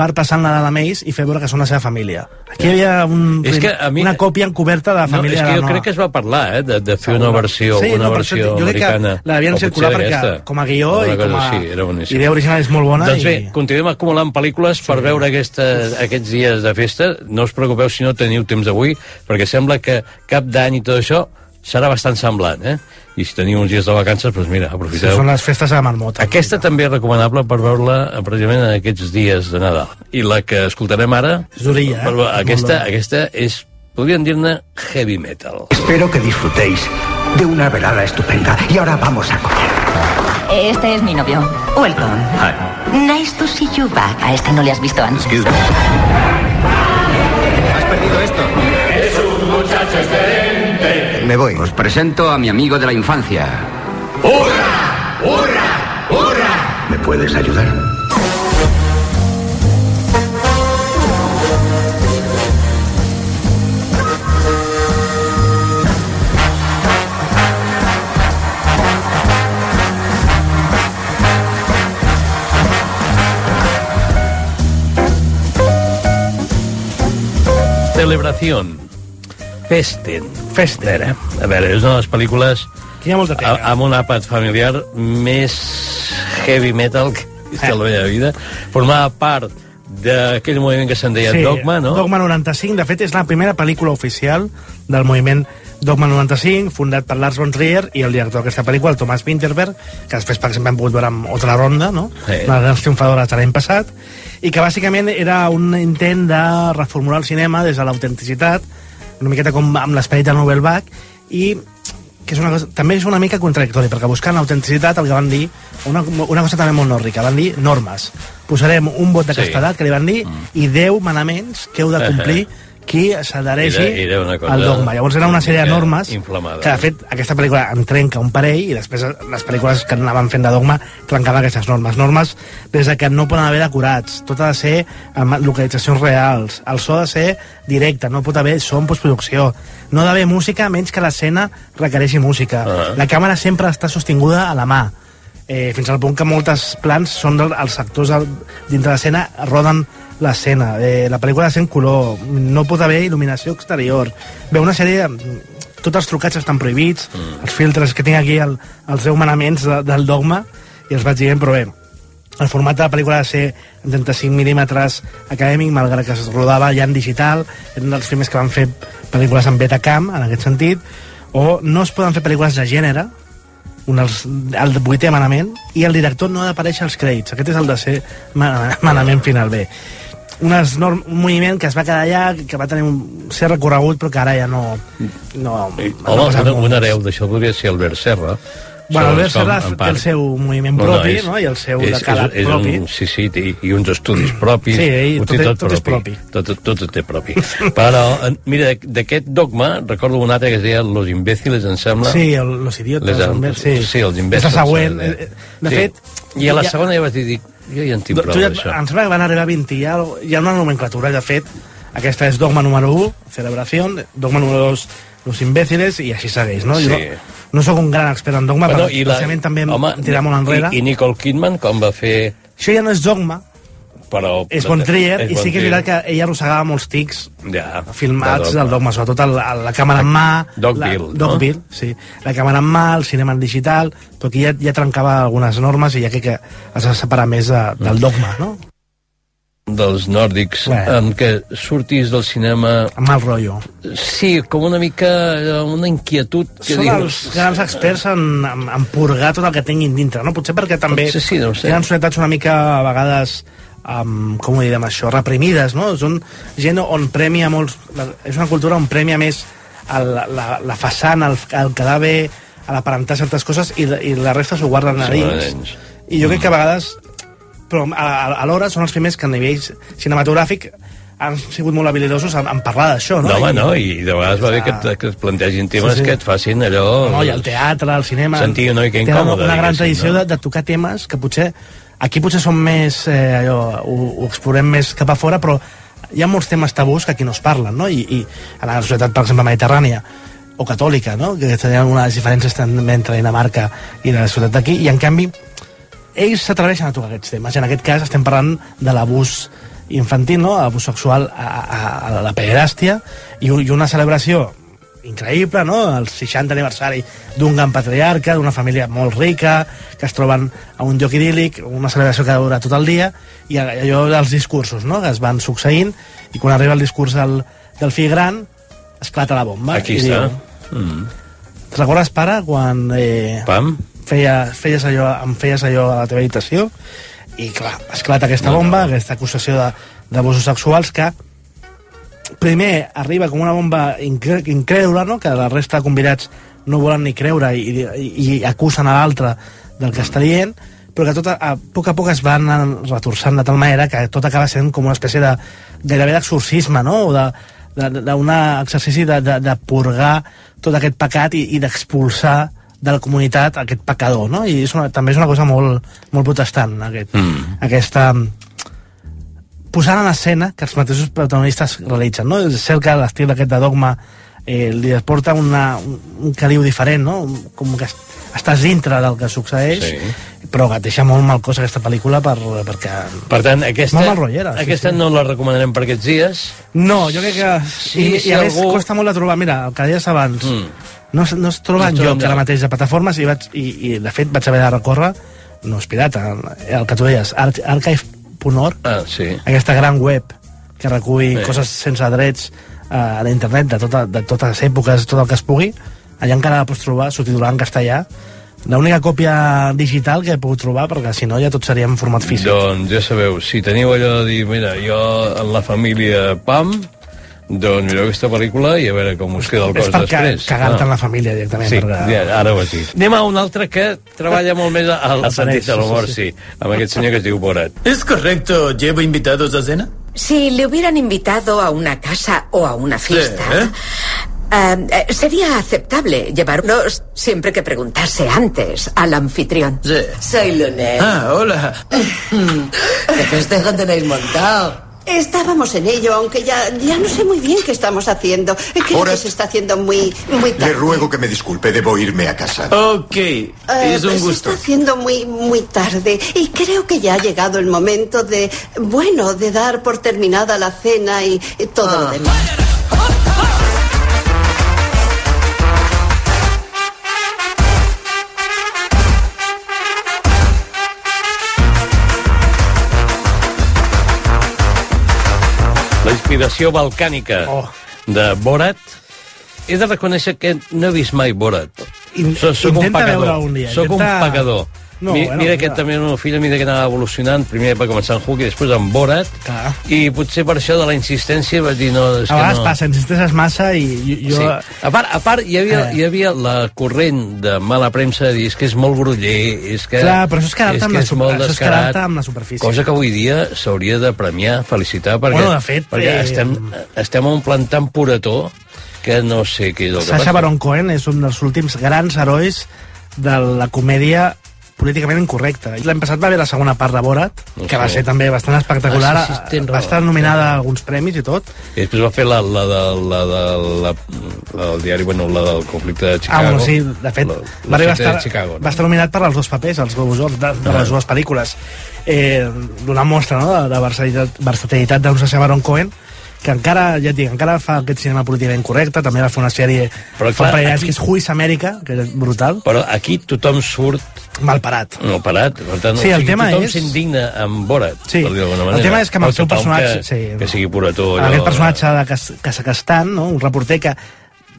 per passar el Nadal amb ells i fer veure que són la seva família. Aquí hi havia un, És que a mi- una còpia encoberta de la No, família és que jo crec que es va parlar, eh, de, de fer una versió, Sí, una no, per això versió jo crec que americana. O circular perquè com a guió i com a així, era boníssim. idea original és molt bona Doncs i- bé, continuem acumulant pel·lícules per veure aquesta, aquests dies de festa. No us preocupeu si no teniu temps avui, perquè sembla que cap d'any i tot això serà bastant semblant, eh? I si teniu uns dies de vacances, doncs mira, Sí, aprofiteu. són les festes de la marmota. Aquesta també és recomanable per veure-la eh, precisament en aquests dies de Nadal. I la que escoltarem ara... Zorilla, eh? per- Aquesta, aquesta és, podríem dir-ne, heavy metal. Espero que disfrutéis de una velada estupenda. Y ahora vamos a comer. Este es mi novio. Welcome. Nice to see you back. A este no le has visto antes. ¿Has perdido esto? Es un muchacho excelente. Me voy. Os presento a mi amigo de la infancia. ¡Hurra! ¡Hurra! ¡Hurra! ¿Me puedes ayudar? Celebración. Festen. Festen. A veure, a veure, és una de les pel·lícules hi ha molta a- amb un àpat familiar més heavy metal que he vist a la meva vida. Formava part d'aquell moviment que se'n deia Dogma, no? Dogma 95, de fet és la primera pel·lícula oficial del moviment Dogma 95, fundat per Lars von Trier i el director d'aquesta pel·lícula, el Thomas Winterberg, que després, per exemple, hem pogut veure amb Otra Ronda, no? Sí. una de les triomfadores de l'any passat, i que bàsicament era un intent de reformular el cinema des de l'autenticitat, una miqueta com amb l'esperit de Novel Bach, i que és una cosa, també és una mica contradictori, perquè buscant l'autenticitat el que van dir, una, una cosa també molt nòrdica, van dir normes. Posarem un vot de Sí. castedat, que li van dir, i 10 manaments que heu de complir qui s'adhereixi al dogma. Llavors era una sèrie de normes inflamada. que, de fet, aquesta pel·lícula en trenca un parell i després les pel·lícules que anaven fent de dogma trencaven aquestes normes. Normes des de que no poden haver decorats, tot ha de ser amb localitzacions reals, el so ha de ser directe, no pot haver so en postproducció, no ha d'haver música menys que l'escena requereixi música. Ah. La càmera sempre està sostinguda a la mà, eh, fins al punt que moltes plans són els actors dintre l'escena roden l'escena. Eh, la pel·lícula ha de ser en color, no pot haver il·luminació exterior. Ve una sèrie... Tots els trucats estan prohibits, mm. els filtres que tinc aquí, el, els 10 manaments de, del dogma, i els vaig dient, però bé, el format de la pel·lícula ha de ser en 35 mil·límetres acadèmic, malgrat que es rodava ja en digital, eren dels primers que van fer pel·lícules en Betacam, en aquest sentit, o no es poden fer pel·lícules de gènere, un dels, el vuitè manament, i el director no ha d'aparèixer als crèdits. Aquest és el de ser mana- manament final bé. Unes norm, un moviment que es va quedar allà, que va tenir un cert recorregut, però que ara ja no... no, no Home, passa un, un hereu d'això podria ser Albert Serra. Bueno, Albert Serra té el seu moviment No, no, propi, és- no? I el seu és, decalat és, és propi. Un, sí, sí, i, i uns estudis propis. Sí, i tot és- tot és propi. Tot, tot, tot té propi. Però, mira, d'aquest dogma, recordo un altre que es deia Los imbéciles, em sembla. Sí, el, los idiotes. Les, el, sí. sí. els És imbècils. la següent. eh, Eh, De sí. fet... I a la ja- segona ja vaig dir, dic, jo ja en tinc prou ja, d'això. em sembla que van arribar 20 i algo. Hi ha una nomenclatura, de fet. Aquesta és dogma número 1, celebración, dogma número 2, los imbéciles, i així segueix, no? Sí. Jo no sóc un gran expert en dogma, Bueno, però la- també em home, tirar molt enrere. I, I Nicole Kidman, com va fer... Això ja no és dogma, Però, és Von Trier, és i Von sí que és veritat que ella arrossegava molts tics ja, filmats de del dogma, sobretot el, el, la càmera en mà... Dogville, la, no? Dogville, sí. La càmera en mà, el cinema en digital, però aquí ja, ja trencava algunes normes i ja crec que es va separar més de, del dogma, no? dels nòrdics, Bueno. en què sortis del cinema... Amb mal rotllo. Sí, com una mica eh, una inquietud que Són dius... els grans experts en, en, en purgar tot el que tinguin dintre, no? Potser perquè també Potser sí, no sé. tenen societats una mica a vegades um, com ho direm això, reprimides, no? Són gent on premia molts... És una cultura on premia més el, la, la façana, el, el quedar bé, a l'aparentar certes coses i, i la resta s'ho guarden a dins. I jo crec que a vegades però alhora són els primers que a nivell cinematogràfic han sigut molt habilidosos en, en parlar d'això, no? No, home, no, i de vegades va bé que, et, que et plantegin temes Sí, sí. que et facin allò... No, i el teatre, el cinema... Sentir una mica incòmode, una gran tradició no? de, de tocar temes que potser... Aquí potser som més... Eh, allò, ho, ho explorem més cap a fora, però hi ha molts temes tabús que aquí no es parlen, no? I, i a la societat, per exemple, mediterrània o catòlica, no? que tenen unes diferències entre Dinamarca i la societat d'aquí, i en canvi ells s'atreveixen a tocar aquests temes. En aquest cas estem parlant de l'abús infantil, no? abús sexual a, a, a la pederàstia i, i una celebració increïble, no? el 60 aniversari d'un gran patriarca, d'una família molt rica, que es troben a un lloc idíl·lic, una celebració que dura tot el dia, i allò dels discursos, no?, que es van succeint, i quan arriba el discurs del, del fill gran, esclata la bomba. Aquí i està. Diu, Mm. Te'n recordes, pare, quan eh, Pam? feia, feies allò, em feies allò a la teva habitació i clar, esclata aquesta bomba, aquesta acusació d'abusos sexuals que primer arriba com una bomba incre incrèdula, no? que la resta de convidats no volen ni creure i, i, i acusen a l'altre del que està dient, però que tot a, a poc a poc es van retorçant de tal manera que tot acaba sent com una espècie de gairebé d'exorcisme, no? o d'un exercici de, de, de purgar tot aquest pecat i, i d'expulsar de la comunitat aquest pecador, no? I és una, també és una cosa molt, molt protestant, aquest, Mm. aquesta posant en escena que els mateixos protagonistes realitzen, no? És cert que l'estil aquest de dogma eh, li porta una, un, un caliu diferent, no? Com que est- estàs dintre del que succeeix, Sí. però que et deixa molt mal cos aquesta pel·lícula per, perquè... Per tant, aquesta, Molt mal rotllera, sí, aquesta sí. no la recomanarem per aquests dies. No, jo crec que... Sí, I, si i a més algú- costa molt de trobar, mira, el que deies abans, Mm. no, no es troba No enlloc ara mateix de plataformes i, vaig, i, i de fet vaig haver de recórrer no és pirata, el que tu deies Ar Borat.org, Ah, sí. aquesta gran web que recull Bé. coses sense drets eh, a l'internet de, tota, de totes les èpoques, tot el que es pugui, allà encara la pots trobar subtitulat en castellà. L'única còpia digital que he pogut trobar, perquè si no ja tot seria en format físic. Doncs ja sabeu, si teniu allò de dir, mira, jo en la família Pam, doncs mireu aquesta pel·lícula i a veure com us queda el és cos per ca després. cagar-te Ah. en la família directament. Sí, perquè... ja, ara ho has dit. Anem a un altre que treballa molt més al, sentit de l'humor, sí, sí, amb aquest senyor que es diu Borat. ¿Es correcto? ¿Llevo invitados a cena? Si le hubieran invitado a una casa o a una fiesta, ¿eh? eh, eh, sería aceptable llevarlos siempre que preguntase antes al anfitrión. Sí. Soy Lunet. Ah, hola. ¿Qué festejo tenéis montado? Estábamos en ello, aunque ya, ya no sé muy bien qué estamos haciendo. Creo Ahora- que se está haciendo muy, muy Le tarde. ruego que me disculpe, debo irme a casa. Ok, Eh, es un Se gusto. está haciendo muy, muy tarde y creo que ya ha llegado el momento de, bueno, de dar por terminada la cena y, y todo Ah. lo demás. Inspiració balcànica Oh. de Borat. He de reconèixer que no he vist mai Borat. In- Soc un veure un dia, Soc intenta- un pecador. No, Mi, bueno, mira que mira. també el meu fill a mesura que anava evolucionant, primer va començar en Hook i després en Borat, Clar. i potser per això de la insistència vaig dir no, és A vegades no. passa, insisteixes massa i jo... Sí. A part, a part hi, havia, Eh. hi havia la corrent de mala premsa de dir és que és molt groller, és que... Clar, però això és quedar-te amb que la és és descarat, amb la superfície. Cosa que avui dia s'hauria de premiar, felicitar, perquè, Bueno, de fet, perquè eh, estem, estem en un plan tan puretó que no sé què és el que Sacha. Baron Cohen és un dels últims grans herois de la comèdia políticament incorrecta. L'any passat va haver la segona part de Borat, que va ser també bastant espectacular. Ah, sí, sí, va estar nominada a alguns premis i tot. I després va fer la, la, de, la, de, la, la del diari, bueno, la del conflicte de Chicago. Ah, bueno, sí, de fet, la, va, la arribar a feta de estar, Chicago. va estar nominat per als dos papers, els Globus de, de Ah. les dues pel·lícules. Eh, Donant mostra no, de, de versatilitat, versatilitat d'un Sacha Baron Cohen, que encara, ja et dic, encara fa aquest cinema políticament correcte, també va fer una sèrie Però, clar, un parell d'anys aquí- que és Juiz Amèrica, que és brutal. Però aquí tothom surt... Malparat. Malparat, per tant, Sí, o el sigui, tema tothom és- s'indigna amb Borat, Sí, per dir d'alguna el manera. tema és que amb el seu personatge- Que, sí, que sigui purató. Amb aquest personatge de Cas- Kazakhstan, no? un reporter que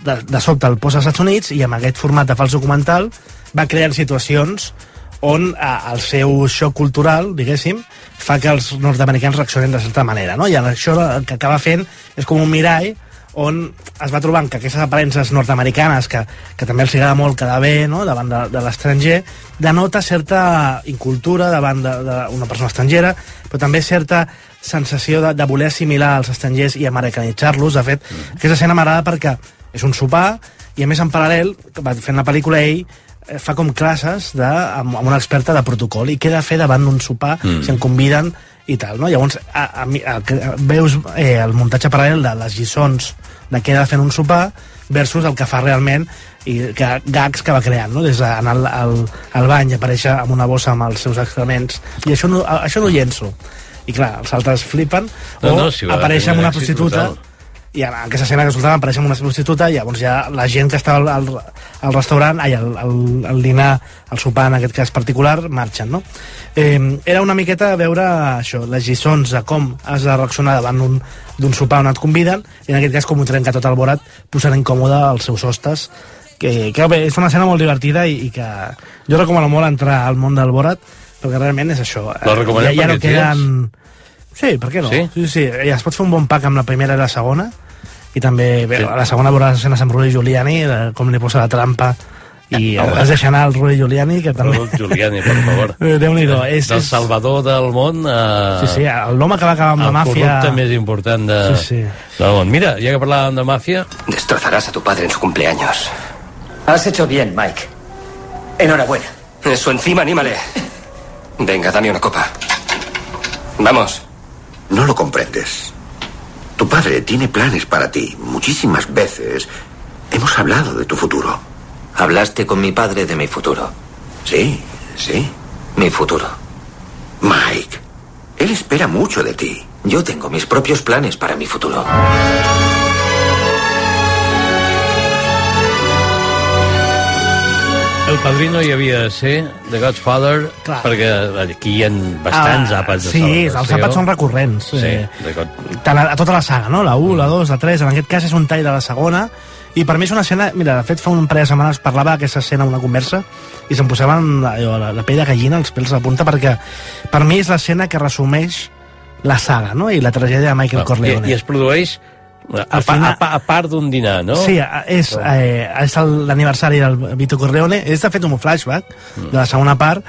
de, de sobte el posa als Estats Units i amb aquest format de fals documental va creant situacions on a, el seu xoc cultural, diguéssim, fa que els nord-americans reaccionen de certa manera, no? I això el que acaba fent és com un mirall on es va trobant que aquestes aparences nord-americanes, que, que també els agrada molt quedar bé no? davant de, de l'estranger, denota certa incultura davant d'una persona estrangera, però també certa sensació de, de voler assimilar els estrangers i americanitzar-los. De fet, mm. aquesta escena m'agrada perquè és un sopar i, a més, en paral·lel, va fent la pel·lícula ell, eh, fa com classes de, amb, amb una experta de protocol i què he de fer davant d'un sopar Mm. si em conviden i tal, no? Llavors, a, a, a, a, veus eh, el muntatge paral·lel de les lliçons de què he de fer en un sopar versus el que fa realment i que, gags que va creant, no? des d'anar al, al, al bany i aparèixer amb una bossa amb els seus excrements i això no, això no llenço i clar, els altres flipen No, o no, si tenir amb un una prostituta brutal. I en aquesta escena que escoltàvem apareix una prostituta i llavors ja la gent que estava al, al, al restaurant, ai, al, al, al dinar, al sopar en aquest cas particular, marxen, no? Eh, era una miqueta veure això, les lliçons de com has de reaccionar davant d'un sopar on et conviden i en aquest cas com ho trenca tot el Borat posant incòmode els seus hostes que, que bé, és una escena molt divertida i, i que jo recomano molt entrar al món del Borat perquè realment és això La recomanem ja, ja no queden... Sí, per què no? Sí? sí, sí, ja es pot fer un bon pack amb la primera i la segona i també, bé, Sí. a la segona veuràs escenes amb Rudy Giuliani, de com li posa la trampa i Ah, has deixar anar el Rudy Giuliani, que també... Rodolf Giuliani, per favor. Eh, Déu-n'hi-do. És, Del Salvador del món a... sí, sí, l'home que va acabar amb la el màfia... corrupte més important de, Sí, sí. del món. Mira, ja que parlàvem de màfia... Destrozarás a tu padre en su cumpleaños. Has hecho bien, Mike. Enhorabuena. Eso encima, anímale. Venga, dame una copa. Vamos. No lo comprendes. Tu padre tiene planes para ti. Muchísimas veces hemos hablado de tu futuro. Hablaste con mi padre de mi futuro. Sí, sí. Mi futuro. Mike, él espera mucho de ti. Yo tengo mis propios planes para mi futuro. El Padrino hi havia de ser, The Godfather, Clar. perquè aquí hi ha bastants Ah, àpats de Sí, celebració. els àpats són recurrents. Sí, eh, de God... tant a, a tota la saga, no? La 1, la 2, la 3, en aquest cas és un tall de la segona, i per mi és una escena... Mira, de fet, fa un parell de setmanes parlava d'aquesta escena una conversa i se'm posaven la, la, la pell de gallina, els pèls la punta, perquè per mi és l'escena que resumeix la saga, no? I la tragèdia de Michael Corleone. I, I es produeix a, Al final- a, pa, a part d'un dinar, no? Sí, és, eh, és l'aniversari del Vito Corleone. És, de fet, un flashback Mm. de la segona part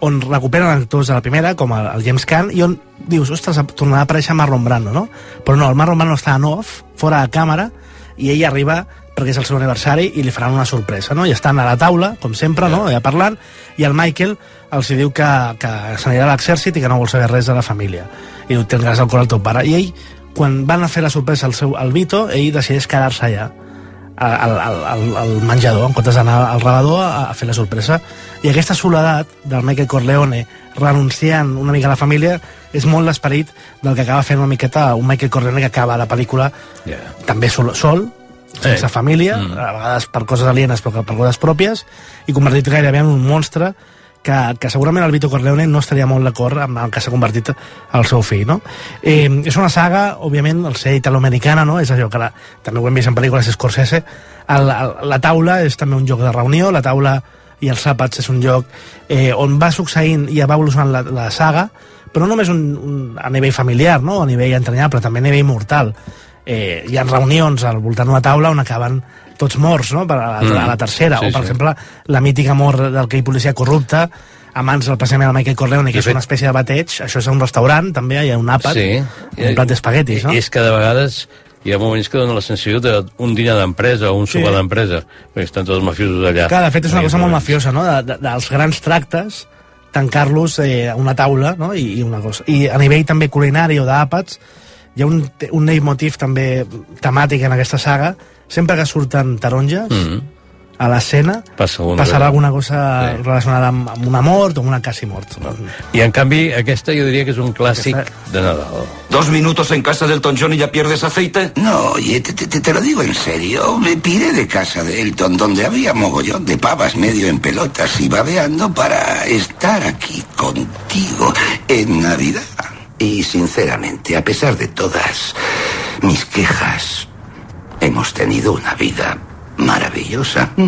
on recuperen actors de la primera, com el, el James Caan, i on dius, ostres, tornarà a aparèixer Marlon Brando, no? Però no, el Marlon Brando està en off, fora de càmera, i ell arriba perquè és el seu aniversari i li faran una sorpresa, no? I estan a la taula, com sempre, no? Ja parlant, i el Michael els diu que, que s'anirà a l'exèrcit i que no vol saber res de la família. I diu, tindràs el cor al teu pare. I ell, quan van a fer la sorpresa al, seu, al Vito, ell decideix quedar-se allà al, al, al, al menjador, en comptes d'anar al rebedor a, a fer la sorpresa. I aquesta soledat del Michael Corleone renunciant una mica a la família és molt l'esperit del que acaba fent una miqueta un Michael Corleone que acaba la pel·lícula Yeah. també sol, sol sense Eh. família, Mm. a vegades per coses alienes però per coses pròpies, i convertit gairebé en un monstre que, que segurament el Vito Corleone no estaria molt d'acord amb el que s'ha convertit el seu fill, no? Eh, és una saga, òbviament, el ser italoamericana, no? És allò que la, també ho hem vist en pel·lícules Scorsese. El, el, la taula és també un joc de reunió, la taula i els àpats és un lloc eh, on va succeint i va evolucionant la, la saga, però no només un, un, a nivell familiar, no? a nivell entranyable, també a nivell mortal. Eh, hi ha reunions al voltant d'una taula on acaben tots morts, no? Per a, la, Mm. a la tercera, Sí, o per sí. exemple la mítica mort del que hi policia corrupte a mans del precisament del Michael Corleone, que De és fet- una espècie de bateig, això és un restaurant, també, hi ha un àpat, Sí. un plat d'espaguetis, no? És que de vegades hi ha moments que dona la sensació d'un dinar d'empresa o un Sí. sopar d'empresa, perquè estan tots els mafiosos allà. Clar, de fet és una cosa molt mafiosa, no? De, de, dels grans tractes, tancar-los eh, a una taula, no? I, I una cosa. I a nivell també culinari o d'àpats, hi ha un, un leitmotiv també temàtic en aquesta saga, sempre que surten taronges Mm. a l'escena, alguna passarà cosa. alguna cosa relacionada amb, amb una mort o amb una quasi mort. I en canvi, aquesta jo diria que és un clàssic de Nadal. ¿Dos minutos en casa del John y ya pierdes aceite? No, oye, te, te- te lo digo en serio. Me piré de casa de Elton, donde había mogollón de pavas medio en pelotas y babeando para estar aquí contigo en Navidad. Y sinceramente, a pesar de todas mis quejas, hemos tenido una vida maravillosa.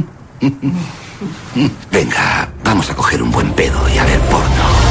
Venga, vamos a coger un buen pedo y a ver porno.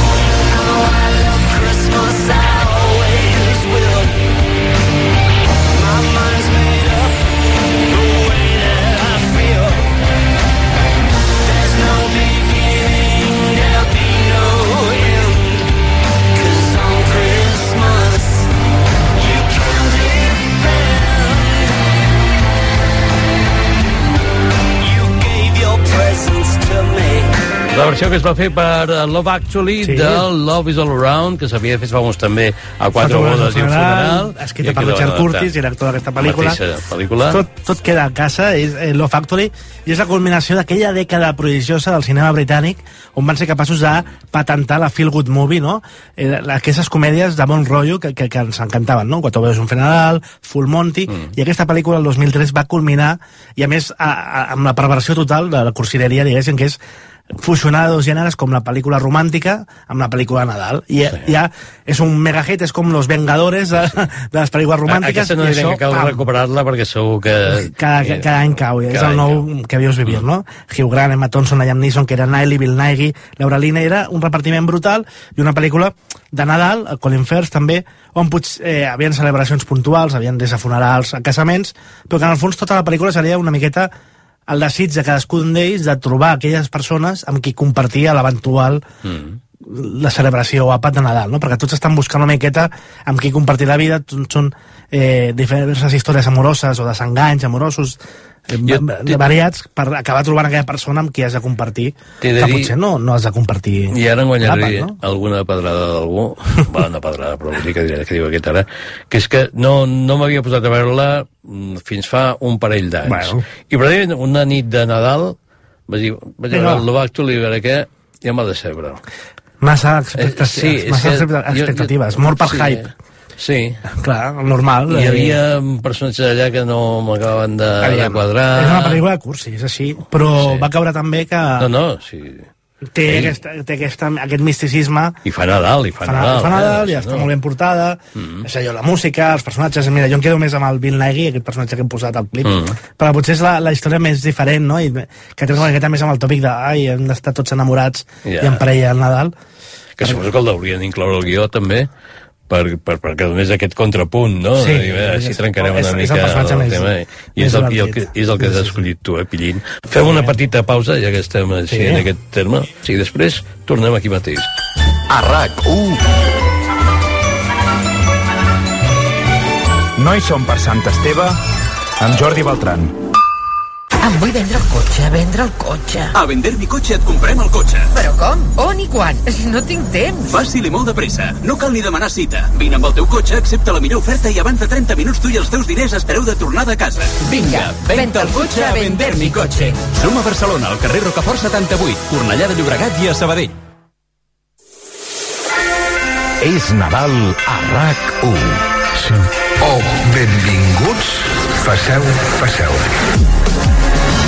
La versió que es va fer per eh, Love Actually Sí. del Love is All Around, que s'havia fet famós també a Quatre bodes i un funeral. escrita per Richard. Curtis, director d'aquesta pel·lícula. Pel·lícula. Tot, tot queda a casa, és eh, Love Factory, i és la culminació d'aquella dècada prodigiosa del cinema britànic, on van ser capaços de patentar la feel good movie, no? Eh, aquestes comèdies de bon rotllo que, que, que ens encantaven, no? Quatre veus un funeral, Full Monty, mm. i aquesta pel·lícula el 2003 va culminar, i a més a, a, amb la perversió total de la cursileria, diguéssim, que és fusionar dos gèneres com la pel·lícula romàntica amb la pel·lícula de Nadal. I ja, ja és un mega hit, és com Los Vengadores de, de les pel·lícules romàntiques Aquesta no diré això, que cal recuperar-la perquè segur que... cada, cada, cada any cau, és Cada el any nou que havies vivir, no? Hugh Grant, Emma Thompson, Liam Neeson, que era Niley, Bill Nighy, Laura Linney, era un repartiment brutal i una pel·lícula de Nadal, el Colin Firth també, on potser eh, havien celebracions puntuals, havien des de funerals a casaments, però que en el fons tota la pel·lícula seria una miqueta el desig de cadascun d'ells de trobar aquelles persones amb qui compartia l'eventual Mm. la celebració o àpat de Nadal, no? perquè tots estan buscant una miqueta amb qui compartir la vida, són- són eh, diverses històries amoroses o desenganys amorosos Jo va- variats per acabar trobant aquella persona amb qui has de compartir de que dir- potser no, no has de compartir I ara en guanyaré no? alguna pedrada d'algú, va, una pedrada, però vull dir que diré que diu aquest ara, que és que no, no m'havia posat a veure-la mm, fins fa un parell d'anys. Bueno. I precisament una nit de Nadal vaig dir, vaig veure va. el Love Actually, a veure què, ja m'ha decebre. massa expectatives, Eh, sí, massa que jo- expectatives jo- mort per sí. hype Sí. Clar, normal. Hi eh, havia personatges allà que no m'acabaven de, de quadrar. És una pel·lícula de cursi, és així, però Sí. va caure també que No, no, sí. té, Ell- aquesta, té aquesta, aquest misticisme I fa Nadal, i fa, fa, Nadal. fa Nadal, i està molt ben portada Mm. és allò, la música, els personatges mira, jo em quedo més amb el Bill Nighy, aquest personatge que hem posat al clip Mm. però potser és la, la història més diferent no? I que té una miqueta més amb el tòpic de ai, hem d'estar tots enamorats Ja. i en parella al Nadal Que suposo que el haurien d'incloure al guió, també, per, per, perquè donés aquest contrapunt, no? Sí, De dir, "Bé, així trencarem és- una és el mica personatge més- tema. I és el, i el que, és el que has escollit tu, eh, Pillín? Fem una petita pausa, ja que estem així Sí. en aquest terme. Sí, després tornem aquí mateix. A RAC1 No hi som per Sant Esteve amb Jordi Beltran. Em vull vendre el cotxe, vendre el cotxe. A vender mi cotxe et comprem el cotxe. Però com? On i quan? No tinc temps. Fàcil i molt de pressa. No cal ni demanar cita. Vine amb el teu cotxe, accepta la millor oferta i abans de 30 minuts tu i els teus diners espereu de tornada a casa. Vinga, venta el cotxe a vender mi cotxe. Som a Barcelona, al carrer Rocafort 78, Cornellà de Llobregat i a Sabadell. és Nadal a RAC1. Sí. Oh, benvinguts. Passeu, passeu.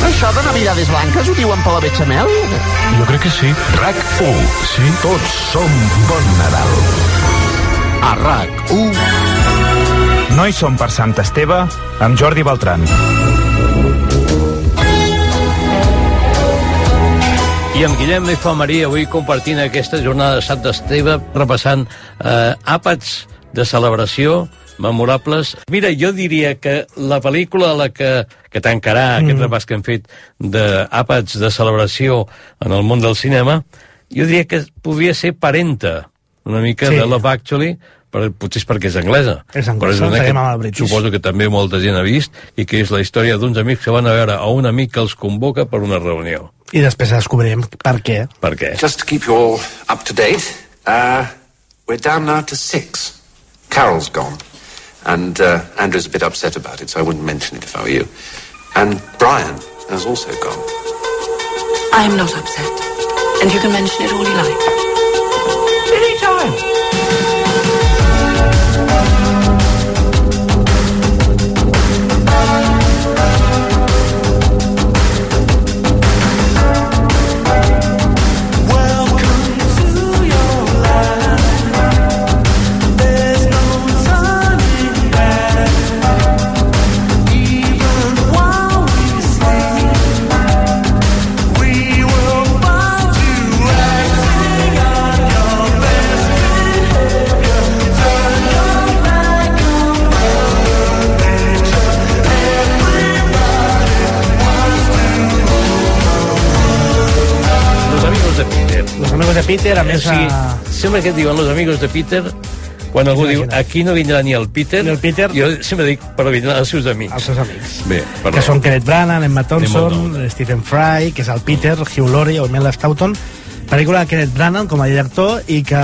Això de Navidades Blanques ho diuen per la Betxamel? Jo crec que sí. RAC1. Sí? Tots som Bon Nadal. A RAC1 No hi som per Sant Esteve amb Jordi Beltran. I amb Guillem i fa Maria avui compartint aquesta jornada de Sant Esteve repassant eh, àpats de celebració memorables. Mira, jo diria que la pel·lícula a la que, que tancarà mm. aquest repàs que hem fet d'àpats de celebració en el món del cinema, jo diria que podria ser Parenta, una mica Sí. de Love Actually, però potser és perquè és anglesa. És anglesa, Però és una que suposo que també molta gent ha vist i que és la història d'uns amics que van a veure a un amic que els convoca per una reunió. i després descobrirem per què Per què? Just to keep you all up to date, uh, we're down now to six. Carol's gone. And uh, Andrew's a bit upset about it, so I wouldn't mention it if I were you. And Brian has also gone. I am not upset. And you can mention it all you like. Peter, a més... Sí, eh, sempre que et diuen los amigos de Peter, quan algú diu aquí no vindrà ni el Peter, Ni el Peter. jo sempre dic, però vindran els seus amics. Els seus amics. Bé, perdó. que són Kenneth Branagh, Emma Thompson, Stephen Fry, que és el Peter, Hugh Laurie o Mel Stoughton, pel·lícula de Kenneth Branagh com a director i que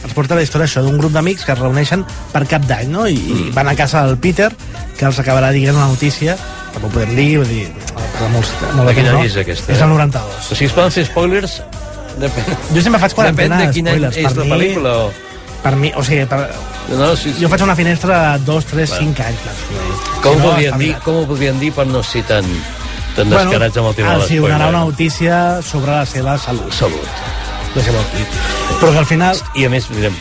ens porta la història això d'un grup d'amics que es reuneixen per cap d'any, no? I, Mm. i van a casa del Peter, que els acabarà dient una notícia, que no ho podem dir, vull dir, per molts, molt De quin temps, any no? és aquesta? És el 92. O sigui, es poden fer spoilers... Depèn, Jo sempre faig quarantena Depèn de quin any spoilers. és Per la mi- pel·lícula. O... Per mi, o sigui, per, No, sí, sí. jo faig una finestra de 2, 3, Bueno. 5 anys. clar. Com, Si ho no, podrien dir, com ho podrien dir per no ser tan, tan descarats amb el tema de els hi donarà l'espoiler? una notícia sobre la seva salut. Salut. Deixem-ho aquí. Però que al final I a més, direm,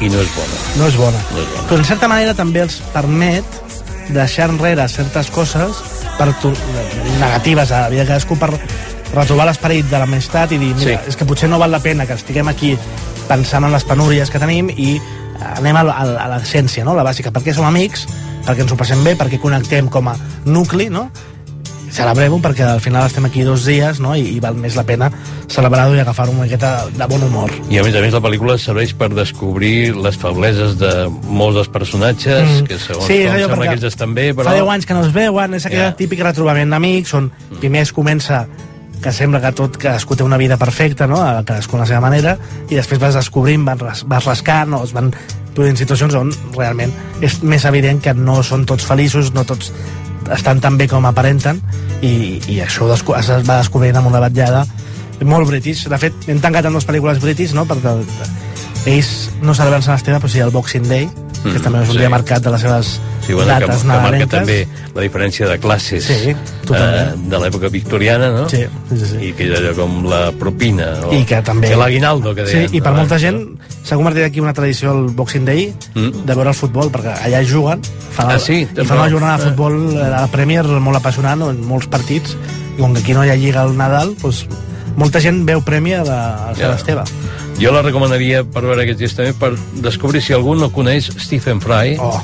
i no és bona. no és bona. No és bona. Però en certa manera també els permet deixar enrere certes coses per tu, negatives a la vida de cadascú per retrobar l'esperit de l'amistat i dir, mira, Sí. és que potser no val la pena que estiguem aquí pensant en les penúries que tenim i anem a, a, a l'essència, no? la bàsica, perquè som amics, perquè ens ho passem bé, perquè connectem com a nucli, no? celebrem-ho perquè al final estem aquí dos dies no? I, i val més la pena celebrar-ho i agafar-ho una miqueta de bon humor. I a més a més la pel·lícula serveix per descobrir les febleses de molts dels personatges, Mm. que segons Sí, com sembla que ells estan bé, però... Fa 10 anys que no es veuen, és aquell Ja. típic retrobament d'amics on primer es comença que sembla que tot cadascú té una vida perfecta, no? A cadascú a la seva manera, i després vas descobrint, vas, vas rascant, o es van produint situacions on realment és més evident que no són tots feliços, no tots estan tan bé com aparenten, i, i això es va descobrint amb una batllada molt british. De fet, hem tancat amb dues pel·lícules british, no? Perquè ells no celebren Sant Esteve, però sí el Boxing Day, que també és un sí. dia marcat de les seves Sí, bueno, que, dates que marca nadalenques. també la diferència de classes Sí, totalment. eh, de l'època victoriana, no? Sí, sí, sí. I que és allò com la propina, o I que també... que l'aguinaldo, que deien. Sí, i per abans, molta no? gent s'ha convertit aquí una tradició el Boxing Day Mm. de veure el futbol, perquè allà juguen, fan, Ah, sí? i fan una jornada de futbol a la Premier molt apassionant, en molts partits, i com que aquí no hi ha lliga al Nadal, doncs, molta gent veu Premi a la, a Ja. Sant Esteve. Jo la recomanaria per veure aquests dies també per descobrir si algú no coneix Stephen Fry. Oh.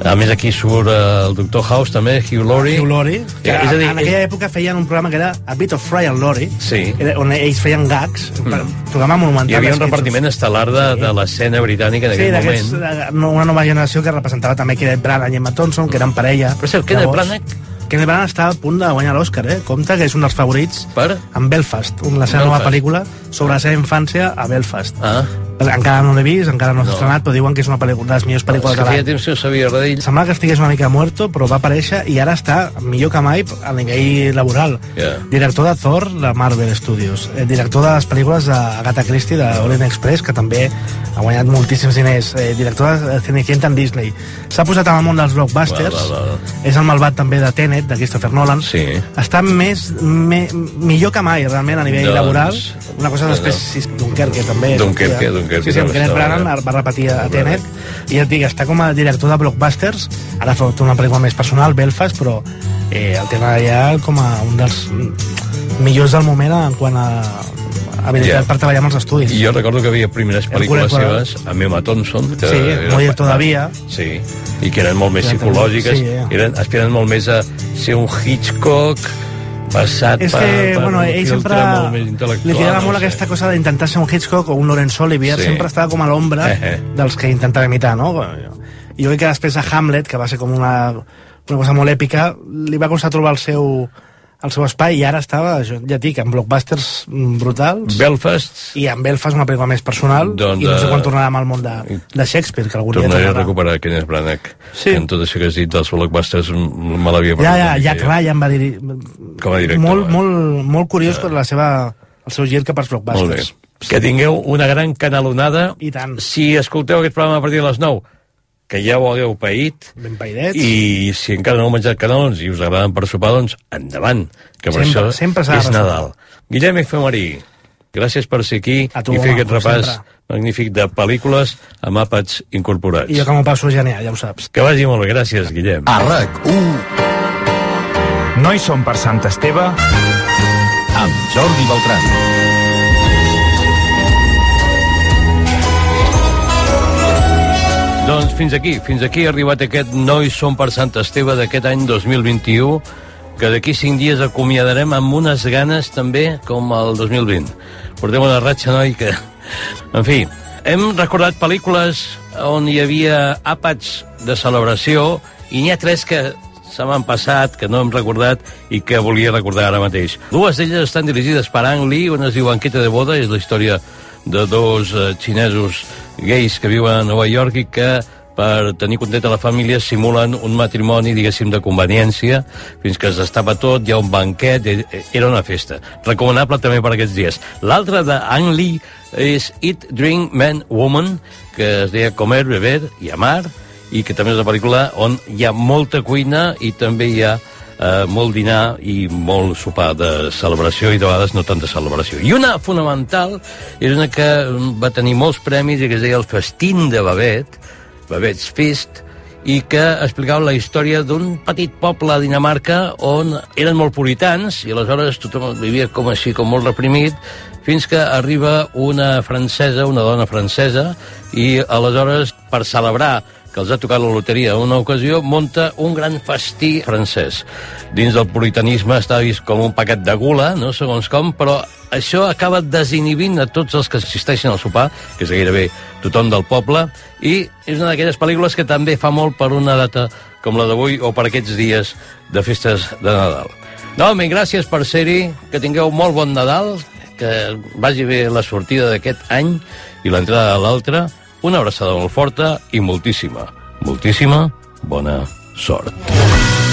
A més, aquí surt eh, el Dr. House també, Hugh Laurie. Hugh Laurie, que Eh, és a dir, en aquella època feien un programa que era A Bit of Fry and Laurie, Sí. era- on ells feien gags, mm. programa monumental. Hi havia un repartiment estel·lar de, de l'escena britànica en Sí, aquell moment. eh, no- una nova generació que representava també Kenneth Branagh i Emma Thompson, que eren parella. Per cert, Kenneth Branagh? Kenneth Branagh està a punt de guanyar l'Oscar, eh? Compte que és un dels favorits per? en Belfast, la seva nova Belfast. pel·lícula sobre la seva infància a Belfast. Ah. Encara no l'he vist, encara no s'ha No. estrenat, però diuen que és una pel·lícula, de les millors pel·lícules que de feia l'any. temps que no sabia res d'ell. Semblava que estigués una mica muerto, però va aparèixer i ara està millor que mai a nivell laboral. Yeah. Director de Thor, de Marvel Studios. Eh, director de les pel·lícules d'Agatha Christie, de Orient Express, que també ha guanyat moltíssims diners. Eh, director de Cenicienta en Disney. S'ha posat en el món dels blockbusters. Va, va, va. És el malvat també de Tenet, de Christopher Nolan. Sí. Està més, me, millor que mai, realment, a nivell Doncs, laboral. Una cosa no, després, no. Dunkerque també. Dunkerque, Ja. Dunkerque Sí, sí, amb Kenneth Branagh allà. va repetir a Tenet. I ja et dic, està com a director de blockbusters. Ara fa una pel·lícula més personal, Belfast, però eh, el tema ja com a un dels millors del moment en quant a habilitat Ja. per treballar amb els estudis. I jo recordo que havia primeres pel·lícules seves amb Emma Thompson. Que Sí, era- Mujer Todavía. Sí, i que eren molt més Ja, psicològiques, sí, ja. eren, aspiren molt més a ser un Hitchcock passat És per, que, per bueno, un ell sempre li tirava no molt sé. aquesta cosa d'intentar ser un Hitchcock o un Laurence Olivier, Sí. sempre estava com a l'ombra Eh, eh. dels que intentava imitar, no? I jo crec que després a Hamlet, que va ser com una, una cosa molt èpica, li va costar trobar el seu, el seu espai i ara estava, això, ja et dic, en blockbusters mm, brutals. Belfast I en Belfast una pel·lícula més personal Doncs, i no sé eh, quan tornarà al món de, de Shakespeare, que algun dia Tornaré a tornarà. recuperar Kenneth Branagh. Sí. Que en tot això que has dit dels blockbusters me l'havia Ja, ja, perdut. Jack Ryan va dir... Com a director. Molt, eh? molt, molt curiós per la seva, el seu gir cap als blockbusters. Que tingueu una gran canalonada. I tant. Si escolteu aquest programa a partir de les 9, que ja ho hagueu paït, Ben païdets. i si encara no heu menjat canelons i us agraden per sopar, doncs endavant, que per Sempre- això sempre és. Nadal. Guillem Efemarí, gràcies per ser aquí A tu, i fer home, aquest repàs sempre. magnífic de pel·lícules amb àpats incorporats. I jo que m'ho passo genial, ja ho saps. Que vagi molt bé, gràcies, Guillem. A RAC1 No hi som per Sant Esteve amb Jordi Beltran. Doncs fins aquí, fins aquí ha arribat aquest No hi som per Sant Esteve d'aquest any 2021, que d'aquí cinc dies acomiadarem amb unes ganes també com el 2020. Portem una ratxa, noi, que... En fi, hem recordat pel·lícules on hi havia àpats de celebració i n'hi ha tres que se m'han passat, que no hem recordat i que volia recordar ara mateix. Dues d'elles estan dirigides per Ang Lee, una es diu Banqueta de boda, és la història de dos eh, xinesos gais que viuen a Nova York i que per tenir contenta la família simulen un matrimoni, diguéssim, de conveniència, fins que es destapa tot, hi ha un banquet, e- era una festa. Recomanable també per aquests dies. L'altra de Ang Lee és Eat, Drink, Man, Woman, que es deia Comer, Beber i Amar, i que també és una pel·lícula on hi ha molta cuina i també hi ha eh, molt dinar i molt sopar de celebració i de vegades no tant de celebració. I una fonamental és una que va tenir molts premis i que es deia el Festín de Babet, Babet's Feast, i que explicava la història d'un petit poble a Dinamarca on eren molt puritans i aleshores tothom vivia com així, com molt reprimit, fins que arriba una francesa, una dona francesa, i aleshores, per celebrar que els ha tocat la loteria en una ocasió, munta un gran festí francès. Dins del puritanisme està vist com un paquet de gula, no segons com, però això acaba desinhibint a tots els que assisteixen al sopar, que és gairebé tothom del poble, i és una d'aquelles pel·lícules que també fa molt per una data com la d'avui o per aquests dies de festes de Nadal. Novament, gràcies per ser-hi, que tingueu molt bon Nadal, que vagi bé la sortida d'aquest any i l'entrada de l'altre, una abraçada molt forta i moltíssima, moltíssima bona sort.